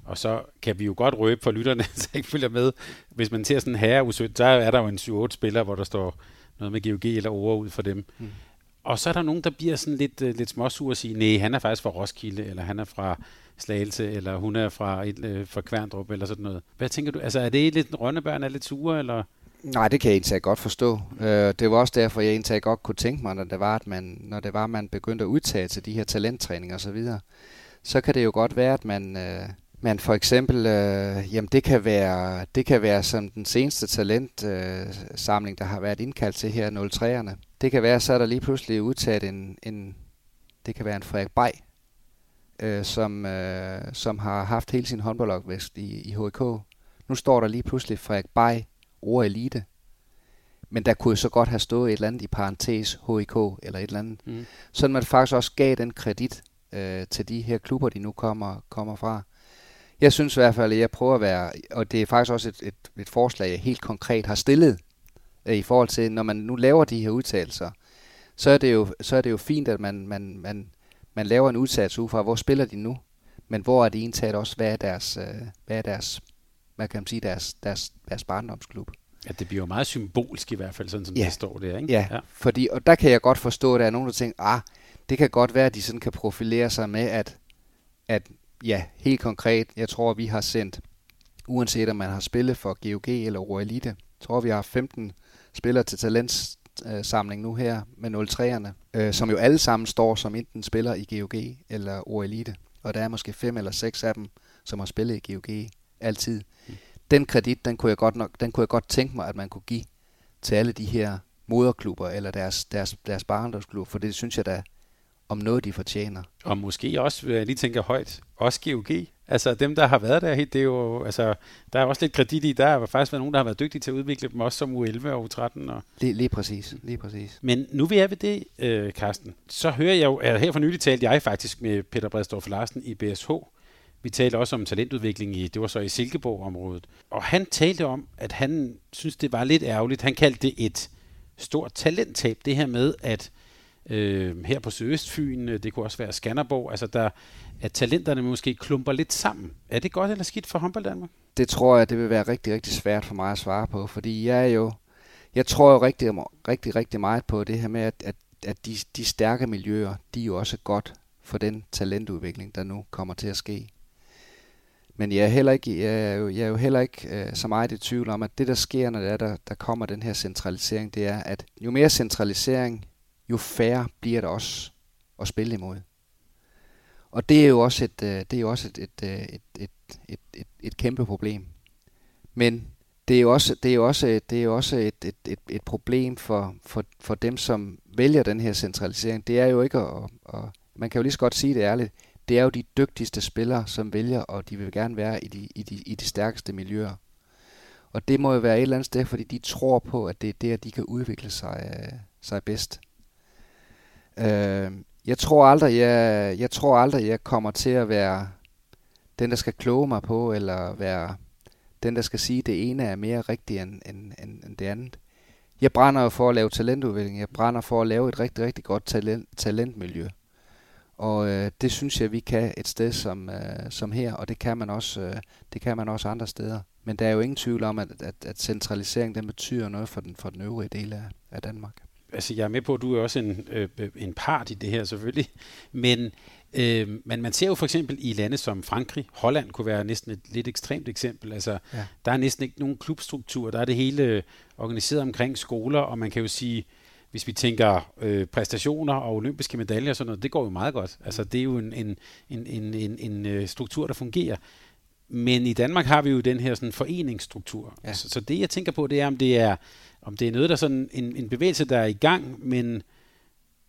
og så kan vi jo godt røbe for lytterne, så ikke følger med. Hvis man ser sådan herre U17, så er der jo en 7-8 spillere, hvor der står noget med GOG eller ord ud for dem. Mm. Og så er der nogen, der bliver sådan lidt, uh, lidt småsur og siger, nej, han er faktisk fra Roskilde, eller han er fra Slagelse, eller hun er fra, et, øh, fra Kværndrup, eller sådan noget. Hvad tænker du? Altså, er det lidt Rønnebørn er lidt sure, eller? Nej, det kan jeg egentlig godt forstå. Øh, det var også derfor, jeg egentlig godt kunne tænke mig, når det var, at man, når det var, at man begyndte at udtage til de her talenttræninger og så videre, så kan det jo godt være, at man, øh, man for eksempel, øh, jamen det kan være, det kan være som den seneste talentsamling, øh, der har været indkaldt til her 03'erne. Det kan være, så er der lige pludselig udtaget en, en det kan være en Frederik Bay, uh, som, uh, som har haft hele sin håndboldopvækst i, i HK. Nu står der lige pludselig Frederik Bay ord elite. Men der kunne jo så godt have stået et eller andet i parentes HIK eller et eller andet. Mm. Så man faktisk også gav den kredit øh, til de her klubber, de nu kommer, kommer fra. Jeg synes i hvert fald, at jeg prøver at være, og det er faktisk også et, et, et forslag, jeg helt konkret har stillet øh, i forhold til, når man nu laver de her udtalelser, så er det jo, så er det jo fint, at man, man, man, man laver en udtalelse ud fra, hvor spiller de nu, men hvor er det egentlig også, hvad er deres, øh, hvad er deres hvad kan man sige, deres, deres, deres barndomsklub. Ja, det bliver jo meget symbolsk i hvert fald, sådan som ja. det står der, ikke? Ja, ja, fordi, og der kan jeg godt forstå, at der er nogen, der tænker, ah, det kan godt være, at de sådan kan profilere sig med, at, at ja, helt konkret, jeg tror, vi har sendt, uanset om man har spillet for GOG eller jeg tror, vi har 15 spillere til talentsamling nu her med 03'erne, øh, som jo alle sammen står som enten spiller i GOG eller Oro Elite. Og der er måske fem eller seks af dem, som har spillet i GOG altid. Mm. Den kredit, den kunne, jeg godt nok, den kunne jeg godt tænke mig, at man kunne give til alle de her moderklubber eller deres, deres, deres barndomsklubber, for det synes jeg da om noget, de fortjener. Og måske også, jeg lige tænke højt, også GOG. Altså dem, der har været der, det er jo, altså, der er også lidt kredit i, der har faktisk været nogen, der har været dygtige til at udvikle dem, også som U11 og U13. Og... Lige, lige præcis, lige præcis. Men nu vi er ved det, øh, Carsten, så hører jeg jo, at her for nylig talte jeg faktisk med Peter Bredstorff Larsen i BSH, vi talte også om talentudvikling i, det var så i Silkeborg-området. Og han talte om, at han synes, det var lidt ærgerligt. Han kaldte det et stort talenttab, det her med, at øh, her på Sydøstfyn, øh, det kunne også være Skanderborg, altså der, at talenterne måske klumper lidt sammen. Er det godt eller skidt for håndbold Danmark? Det tror jeg, det vil være rigtig, rigtig svært for mig at svare på, fordi jeg er jo, jeg tror jo rigtig, rigtig, rigtig meget på det her med, at, at, at de, de stærke miljøer, de er jo også godt for den talentudvikling, der nu kommer til at ske. Men jeg er, heller ikke, jeg er, jo, jeg er jo heller ikke øh, så meget i tvivl om, at det der sker, når det er, der, der kommer den her centralisering, det er, at jo mere centralisering, jo færre bliver der også at spille imod. Og det er jo også et, øh, det er jo også et, et, øh, et, et, et, et, et kæmpe problem. Men det er jo også, det er jo også, det er jo også et, et, et, et problem for, for, for dem, som vælger den her centralisering. Det er jo ikke at, at man kan jo lige så godt sige det ærligt, det er jo de dygtigste spillere, som vælger, og de vil gerne være i de, i de, i de stærkeste miljøer. Og det må jo være et eller andet sted, fordi de tror på, at det er der, de kan udvikle sig, øh, sig bedst. Øh, jeg tror aldrig, jeg, jeg tror aldrig, jeg kommer til at være den, der skal kloge mig på, eller være den, der skal sige, at det ene er mere rigtigt end, end, end, end det andet. Jeg brænder jo for at lave talentudvikling. Jeg brænder for at lave et rigtig, rigtig godt talent, talentmiljø. Og øh, det synes jeg, vi kan et sted som, øh, som her, og det kan man også, øh, det kan man også andre steder. Men der er jo ingen tvivl om, at, at, at centralisering den betyder noget for den, for den øvrige del af, af Danmark. Altså, jeg er med på, at du er også en, øh, en part i det her selvfølgelig, men Øh, men man ser jo for eksempel i lande som Frankrig, Holland kunne være næsten et lidt ekstremt eksempel. Altså, ja. Der er næsten ikke nogen klubstruktur. Der er det hele organiseret omkring skoler, og man kan jo sige, hvis vi tænker øh, præstationer og olympiske medaljer og sådan noget, det går jo meget godt. Altså, det er jo en, en, en, en, en, en øh, struktur, der fungerer. Men i Danmark har vi jo den her sådan foreningsstruktur. Ja. Så, så det jeg tænker på, det er, om det er, om det er noget, der sådan en, en bevægelse, der er i gang, men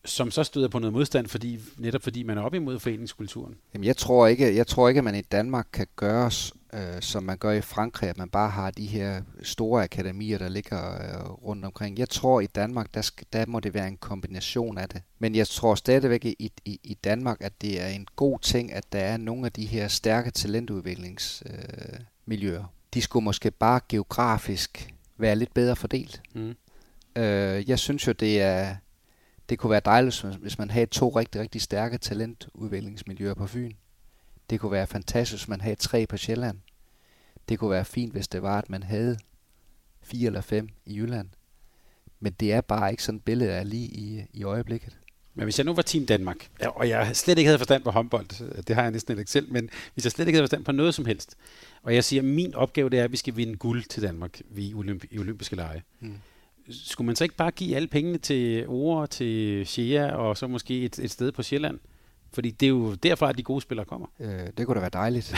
som så støder på noget modstand, fordi, netop fordi man er op imod foreningskulturen? Jamen, jeg tror ikke, jeg tror ikke at man i Danmark kan gøre, øh, som man gør i Frankrig, at man bare har de her store akademier, der ligger øh, rundt omkring. Jeg tror i Danmark, der, skal, der må det være en kombination af det. Men jeg tror stadigvæk i, i, i Danmark, at det er en god ting, at der er nogle af de her stærke talentudviklingsmiljøer. Øh, de skulle måske bare geografisk være lidt bedre fordelt. Mm. Øh, jeg synes jo, det er det kunne være dejligt, hvis man havde to rigtig, rigtig stærke talentudviklingsmiljøer på Fyn. Det kunne være fantastisk, hvis man havde tre på Sjælland. Det kunne være fint, hvis det var, at man havde fire eller fem i Jylland. Men det er bare ikke sådan et billede af lige i, i øjeblikket. Men hvis jeg nu var Team Danmark, og jeg slet ikke havde forstand på håndbold, det har jeg næsten ikke selv, men hvis jeg slet ikke havde forstand på noget som helst, og jeg siger, at min opgave det er, at vi skal vinde guld til Danmark i, olymp- i olympiske lege. Mm skulle man så ikke bare give alle pengene til Ore, til Shea og så måske et, et sted på Sjælland? Fordi det er jo derfra, at de gode spillere kommer. Øh, det kunne da være dejligt.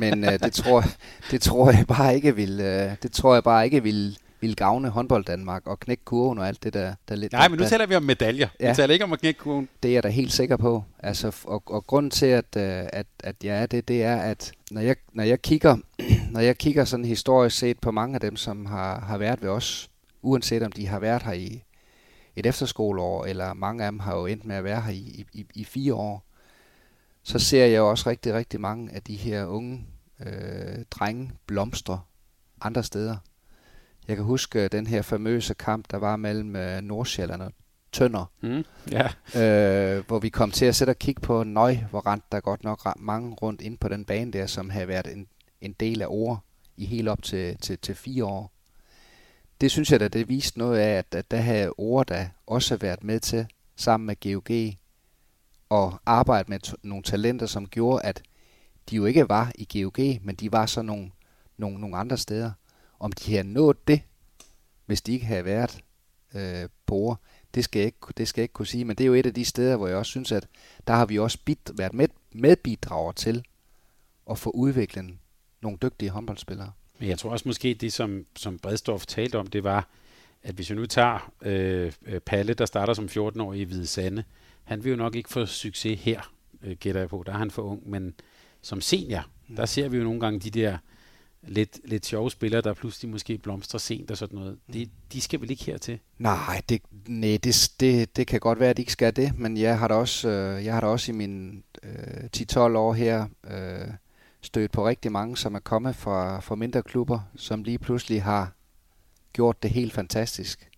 Men øh, det, tror, det tror jeg bare ikke vil, øh, det tror jeg bare ikke vil, vil gavne håndbold Danmark og knække kurven og alt det der. der lidt, Nej, men nu taler vi om medaljer. Ja, vi taler ikke om at knække kurven. Det er jeg da helt sikker på. Altså, og, og grunden til, at, øh, at, at jeg er det, det er, at når jeg, når jeg kigger, når jeg kigger sådan historisk set på mange af dem, som har, har været ved os, uanset om de har været her i et efterskoleår, eller mange af dem har jo endt med at være her i, i, i fire år, så ser jeg også rigtig, rigtig mange af de her unge øh, drenge blomstre andre steder. Jeg kan huske den her famøse kamp, der var mellem øh, Nordsjælland og Tønder, mm, yeah. øh, hvor vi kom til at sætte og kigge på, nøj, hvor rent der godt nok mange rundt ind på den bane der, som havde været en, en del af ord i helt op til, til, til fire år det synes jeg da, det viste noget af, at, at der havde ord, der også været med til, sammen med GOG, og arbejde med t- nogle talenter, som gjorde, at de jo ikke var i GOG, men de var så nogle, nogle, nogle andre steder. Om de havde nået det, hvis de ikke havde været øh, på ord, det skal, jeg ikke, det skal jeg ikke kunne sige, men det er jo et af de steder, hvor jeg også synes, at der har vi også bid, været med, medbidrager til at få udviklet nogle dygtige håndboldspillere. Men jeg tror også måske, det som, som Bredstorff talte om, det var, at hvis vi nu tager øh, øh Palle, der starter som 14-årig i Hvide Sande, han vil jo nok ikke få succes her, øh, gætter jeg på. Der er han for ung, men som senior, mm. der ser vi jo nogle gange de der lidt, lidt sjove spillere, der pludselig måske blomstrer sent og sådan noget. De, de skal vel ikke hertil? Nej, det, nej det, det, det kan godt være, at de ikke skal det, men jeg har da også, øh, jeg har da også i mine øh, 10-12 år her øh, stødt på rigtig mange, som er kommet fra, fra mindre klubber, som lige pludselig har gjort det helt fantastisk.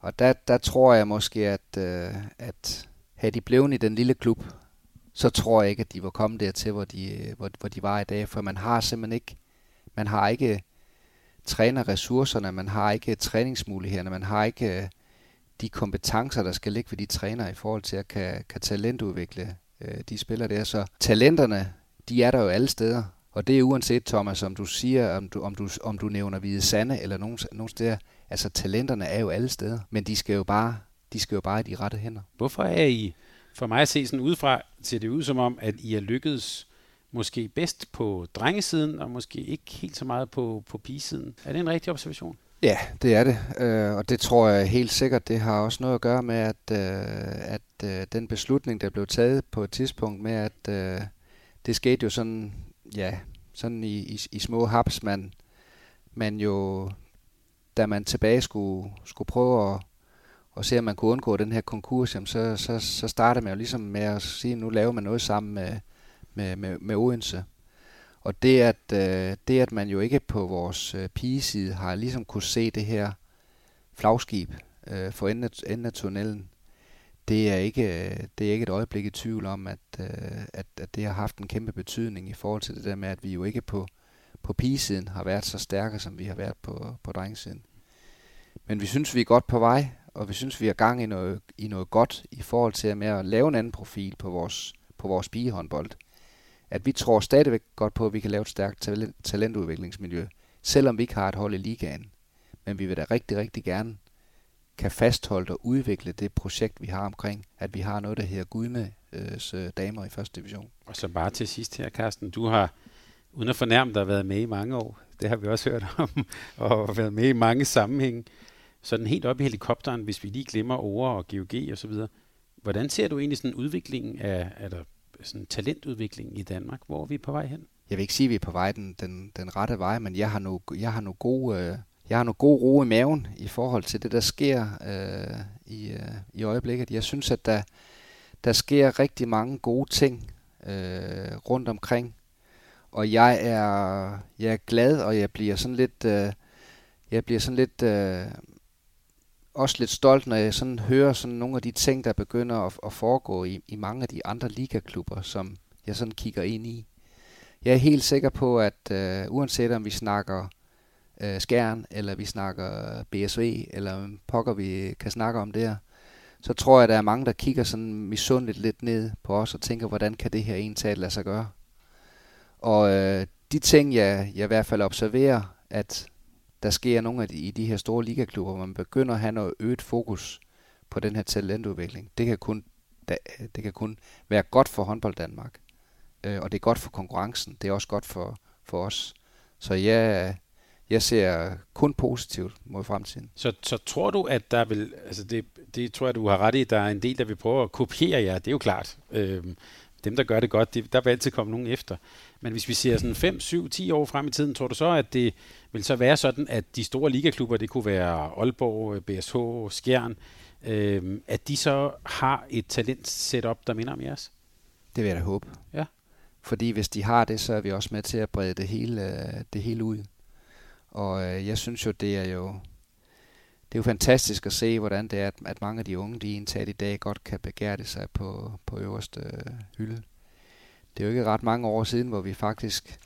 Og der, der tror jeg måske, at, øh, at havde de blevet i den lille klub, så tror jeg ikke, at de var kommet dertil, hvor de, hvor, hvor de var i dag. For man har simpelthen ikke, man har ikke trænerressourcerne, man har ikke træningsmulighederne, man har ikke øh, de kompetencer, der skal ligge ved de træner i forhold til at kan, kan talentudvikle øh, de spillere der. Så talenterne de er der jo alle steder. Og det er uanset, Thomas, om du siger, om du, om du, om du nævner Hvide Sande eller nogen, nogen steder. Altså, talenterne er jo alle steder, men de skal jo bare, de skal jo bare i de rette hænder. Hvorfor er I, for mig at se sådan udefra, ser det ud som om, at I er lykkedes måske bedst på drengesiden, og måske ikke helt så meget på, på pigesiden. Er det en rigtig observation? Ja, det er det, øh, og det tror jeg helt sikkert, det har også noget at gøre med, at, øh, at øh, den beslutning, der blev taget på et tidspunkt med, at det skete jo sådan, ja, sådan i, i, i små haps. Man, man jo, da man tilbage skulle, skulle prøve at, at se, om man kunne undgå den her konkurs, jamen så, så, så startede man jo ligesom med at sige, at nu laver man noget sammen med, med, med, med Odense. Og det at, øh, det, at man jo ikke på vores øh, pigeside har ligesom kunne se det her flagskib øh, for enden af, enden af tunnelen, det er ikke, det er ikke et øjeblik i tvivl om, at, øh, at, at det har haft en kæmpe betydning i forhold til det der med, at vi jo ikke på, på pigesiden har været så stærke, som vi har været på, på drengesiden. Men vi synes, vi er godt på vej, og vi synes, vi er gang i noget, i noget godt i forhold til med at lave en anden profil på vores, på vores pigehåndbold. At vi tror stadigvæk godt på, at vi kan lave et stærkt talentudviklingsmiljø, selvom vi ikke har et hold i ligaen. Men vi vil da rigtig, rigtig gerne kan fastholde og udvikle det projekt, vi har omkring, at vi har noget, der hedder Gudmes øh, damer i første division. Og så bare til sidst her, Carsten, du har, uden at fornærme dig, været med i mange år. Det har vi også hørt om, og været med i mange sammenhænge. Sådan helt op i helikopteren, hvis vi lige glemmer ord og GOG og så videre. Hvordan ser du egentlig sådan udviklingen af, af der, sådan talentudviklingen i Danmark? Hvor er vi på vej hen? Jeg vil ikke sige, at vi er på vej den, den, den rette vej, men jeg har nu, jeg har nu gode, øh, jeg har noget god ro i maven i forhold til det, der sker øh, i, øh, i øjeblikket. Jeg synes, at der, der sker rigtig mange gode ting øh, rundt omkring. Og jeg er, jeg er glad, og jeg bliver sådan lidt, øh, jeg bliver sådan lidt, øh, også lidt stolt, når jeg sådan hører sådan nogle af de ting, der begynder at, at foregå i, i mange af de andre ligaklubber, som jeg sådan kigger ind i. Jeg er helt sikker på, at øh, uanset om vi snakker øh, Skjern, eller vi snakker BSV, eller pokker vi kan snakke om der, så tror jeg, der er mange, der kigger sådan misundeligt lidt ned på os og tænker, hvordan kan det her egentlig lade sig gøre? Og øh, de ting, jeg, jeg i hvert fald observerer, at der sker nogle af de, i de her store ligaklubber, hvor man begynder at have noget øget fokus på den her talentudvikling. Det kan kun, det kan kun være godt for håndbold Danmark. Øh, og det er godt for konkurrencen. Det er også godt for, for os. Så jeg, jeg ser kun positivt mod fremtiden. Så, så tror du, at der vil, altså det, det tror jeg, du har ret i, der er en del, der vil prøve at kopiere jer, det er jo klart. Øhm, dem, der gør det godt, det, der vil altid komme nogen efter. Men hvis vi ser sådan 5, 7, 10 år frem i tiden, tror du så, at det vil så være sådan, at de store ligaklubber, det kunne være Aalborg, BSH, Skjern, øhm, at de så har et talent setup, der minder om jeres? Det vil jeg da håbe. Ja. Fordi hvis de har det, så er vi også med til at brede det hele, det hele ud. Og øh, jeg synes jo, det er jo det er jo fantastisk at se, hvordan det er, at, at mange af de unge, de indtaget i dag, godt kan begære sig på, på øverste øh, hylde. Det er jo ikke ret mange år siden, hvor vi faktisk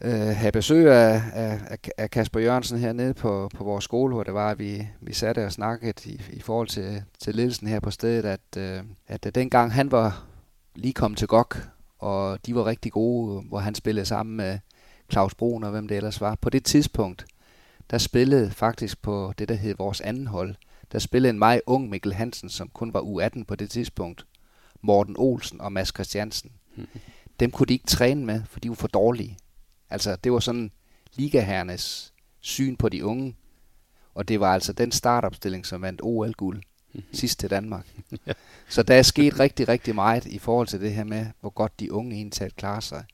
øh, havde besøg af, af, af Kasper Jørgensen hernede på, på vores skole, hvor det var, at vi, vi satte og snakkede i, i forhold til, til ledelsen her på stedet, at, øh, at øh, dengang han var lige kommet til GOG, og de var rigtig gode, hvor han spillede sammen med Claus Brun og hvem det ellers var. På det tidspunkt, der spillede faktisk på det, der hed vores anden hold, der spillede en meget ung Mikkel Hansen, som kun var U18 på det tidspunkt, Morten Olsen og Mads Christiansen. Dem kunne de ikke træne med, for de var for dårlige. Altså, det var sådan ligaherrenes syn på de unge. Og det var altså den startopstilling, som vandt OL-guld sidst til Danmark. Så der er sket rigtig, rigtig meget i forhold til det her med, hvor godt de unge egentlig klarer sig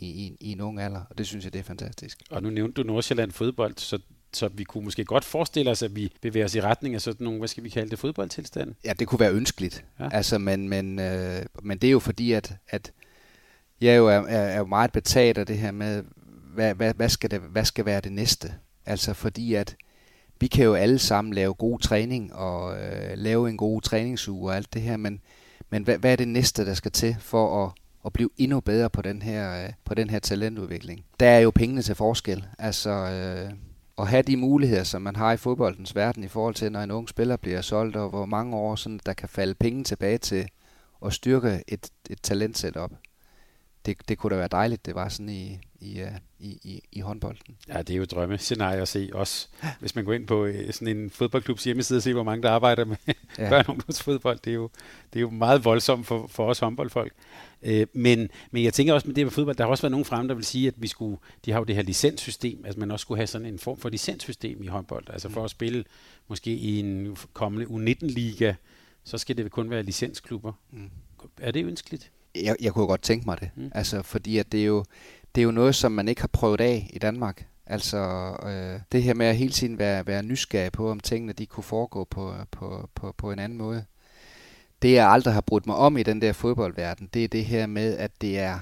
i, i, i en ung alder, og det synes jeg, det er fantastisk. Og nu nævnte du Nordsjælland fodbold, så så vi kunne måske godt forestille os, at vi bevæger os i retning af sådan nogle, hvad skal vi kalde det, fodboldtilstand? Ja, det kunne være ønskeligt. Ja. Altså, men, men, øh, men det er jo fordi, at, at jeg jo er, er, er jo meget betaget af det her med, hvad, hvad, hvad, skal det, hvad skal være det næste? Altså fordi, at vi kan jo alle sammen lave god træning og øh, lave en god træningsuge og alt det her, men, men hvad, hvad er det næste, der skal til for at at blive endnu bedre på den her, øh, på den her talentudvikling. Der er jo pengene til forskel. Altså øh, at have de muligheder, som man har i fodboldens verden i forhold til, når en ung spiller bliver solgt, og hvor mange år sådan, der kan falde penge tilbage til at styrke et, et talent op. Det, det kunne da være dejligt, det var sådan i, i, øh, i, i, i håndbolden. Ja, det er jo et drømmescenarie at se også. Hvis man går ind på øh, sådan en fodboldklubs hjemmeside og ser, hvor mange der arbejder med ja. børn- og ungdomsfodbold, det er, jo, det er jo meget voldsomt for, for os håndboldfolk. Øh, men, men jeg tænker også med det med fodbold, der har også været nogen frem, der vil sige, at vi skulle, de har jo det her licenssystem, altså man også skulle have sådan en form for licenssystem i håndbold, altså for at spille måske i en kommende U19-liga, så skal det kun være licensklubber. Mm. Er det ønskeligt? Jeg, jeg kunne godt tænke mig det, mm. altså fordi at det er jo, det er jo noget, som man ikke har prøvet af i Danmark. Altså øh, det her med at hele tiden være, være nysgerrig på, om tingene de kunne foregå på, på, på, på en anden måde. Det jeg aldrig har brudt mig om i den der fodboldverden, det er det her med, at det er,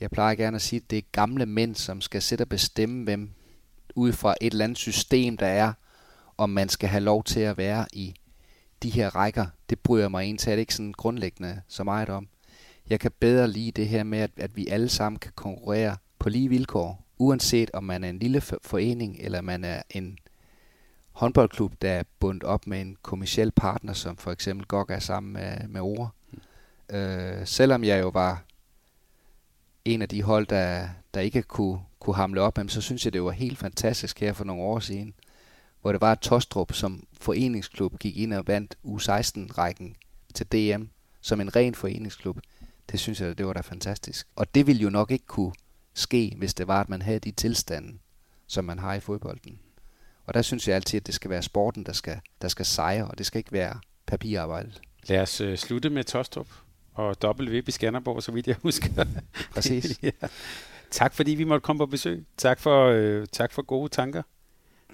jeg plejer gerne at sige, at det er gamle mænd, som skal sætte og bestemme, hvem ud fra et eller andet system, der er, om man skal have lov til at være i de her rækker. Det bryder mig egentlig ikke sådan grundlæggende så meget om. Jeg kan bedre lide det her med, at, at vi alle sammen kan konkurrere på lige vilkår, uanset om man er en lille forening, eller man er en håndboldklub, der er bundet op med en kommersiel partner, som for eksempel GOG er sammen med, med Ore. Mm. Øh, selvom jeg jo var en af de hold, der, der ikke kunne, kunne hamle op, så synes jeg, det var helt fantastisk her for nogle år siden, hvor det var, et Tostrup som foreningsklub gik ind og vandt U16-rækken til DM som en ren foreningsklub. Det synes jeg, det var da fantastisk. Og det ville jo nok ikke kunne ske, hvis det var, at man havde de tilstande, som man har i fodbolden. Og der synes jeg altid, at det skal være sporten, der skal, der skal sejre, og det skal ikke være papirarbejdet. Lad os uh, slutte med Tostrup og WB i Skanderborg, så vidt jeg husker. Præcis. ja. Tak fordi vi måtte komme på besøg. Tak for, uh, tak for gode tanker.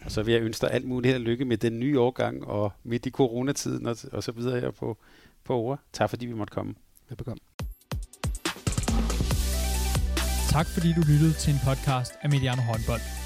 Og så vil jeg ønske dig alt muligt held og lykke med den nye årgang og midt i coronatiden og, og så videre her på, på ord. Tak fordi vi måtte komme. Velbekomme. Tak fordi du lyttede til en podcast af Mediano Håndbold.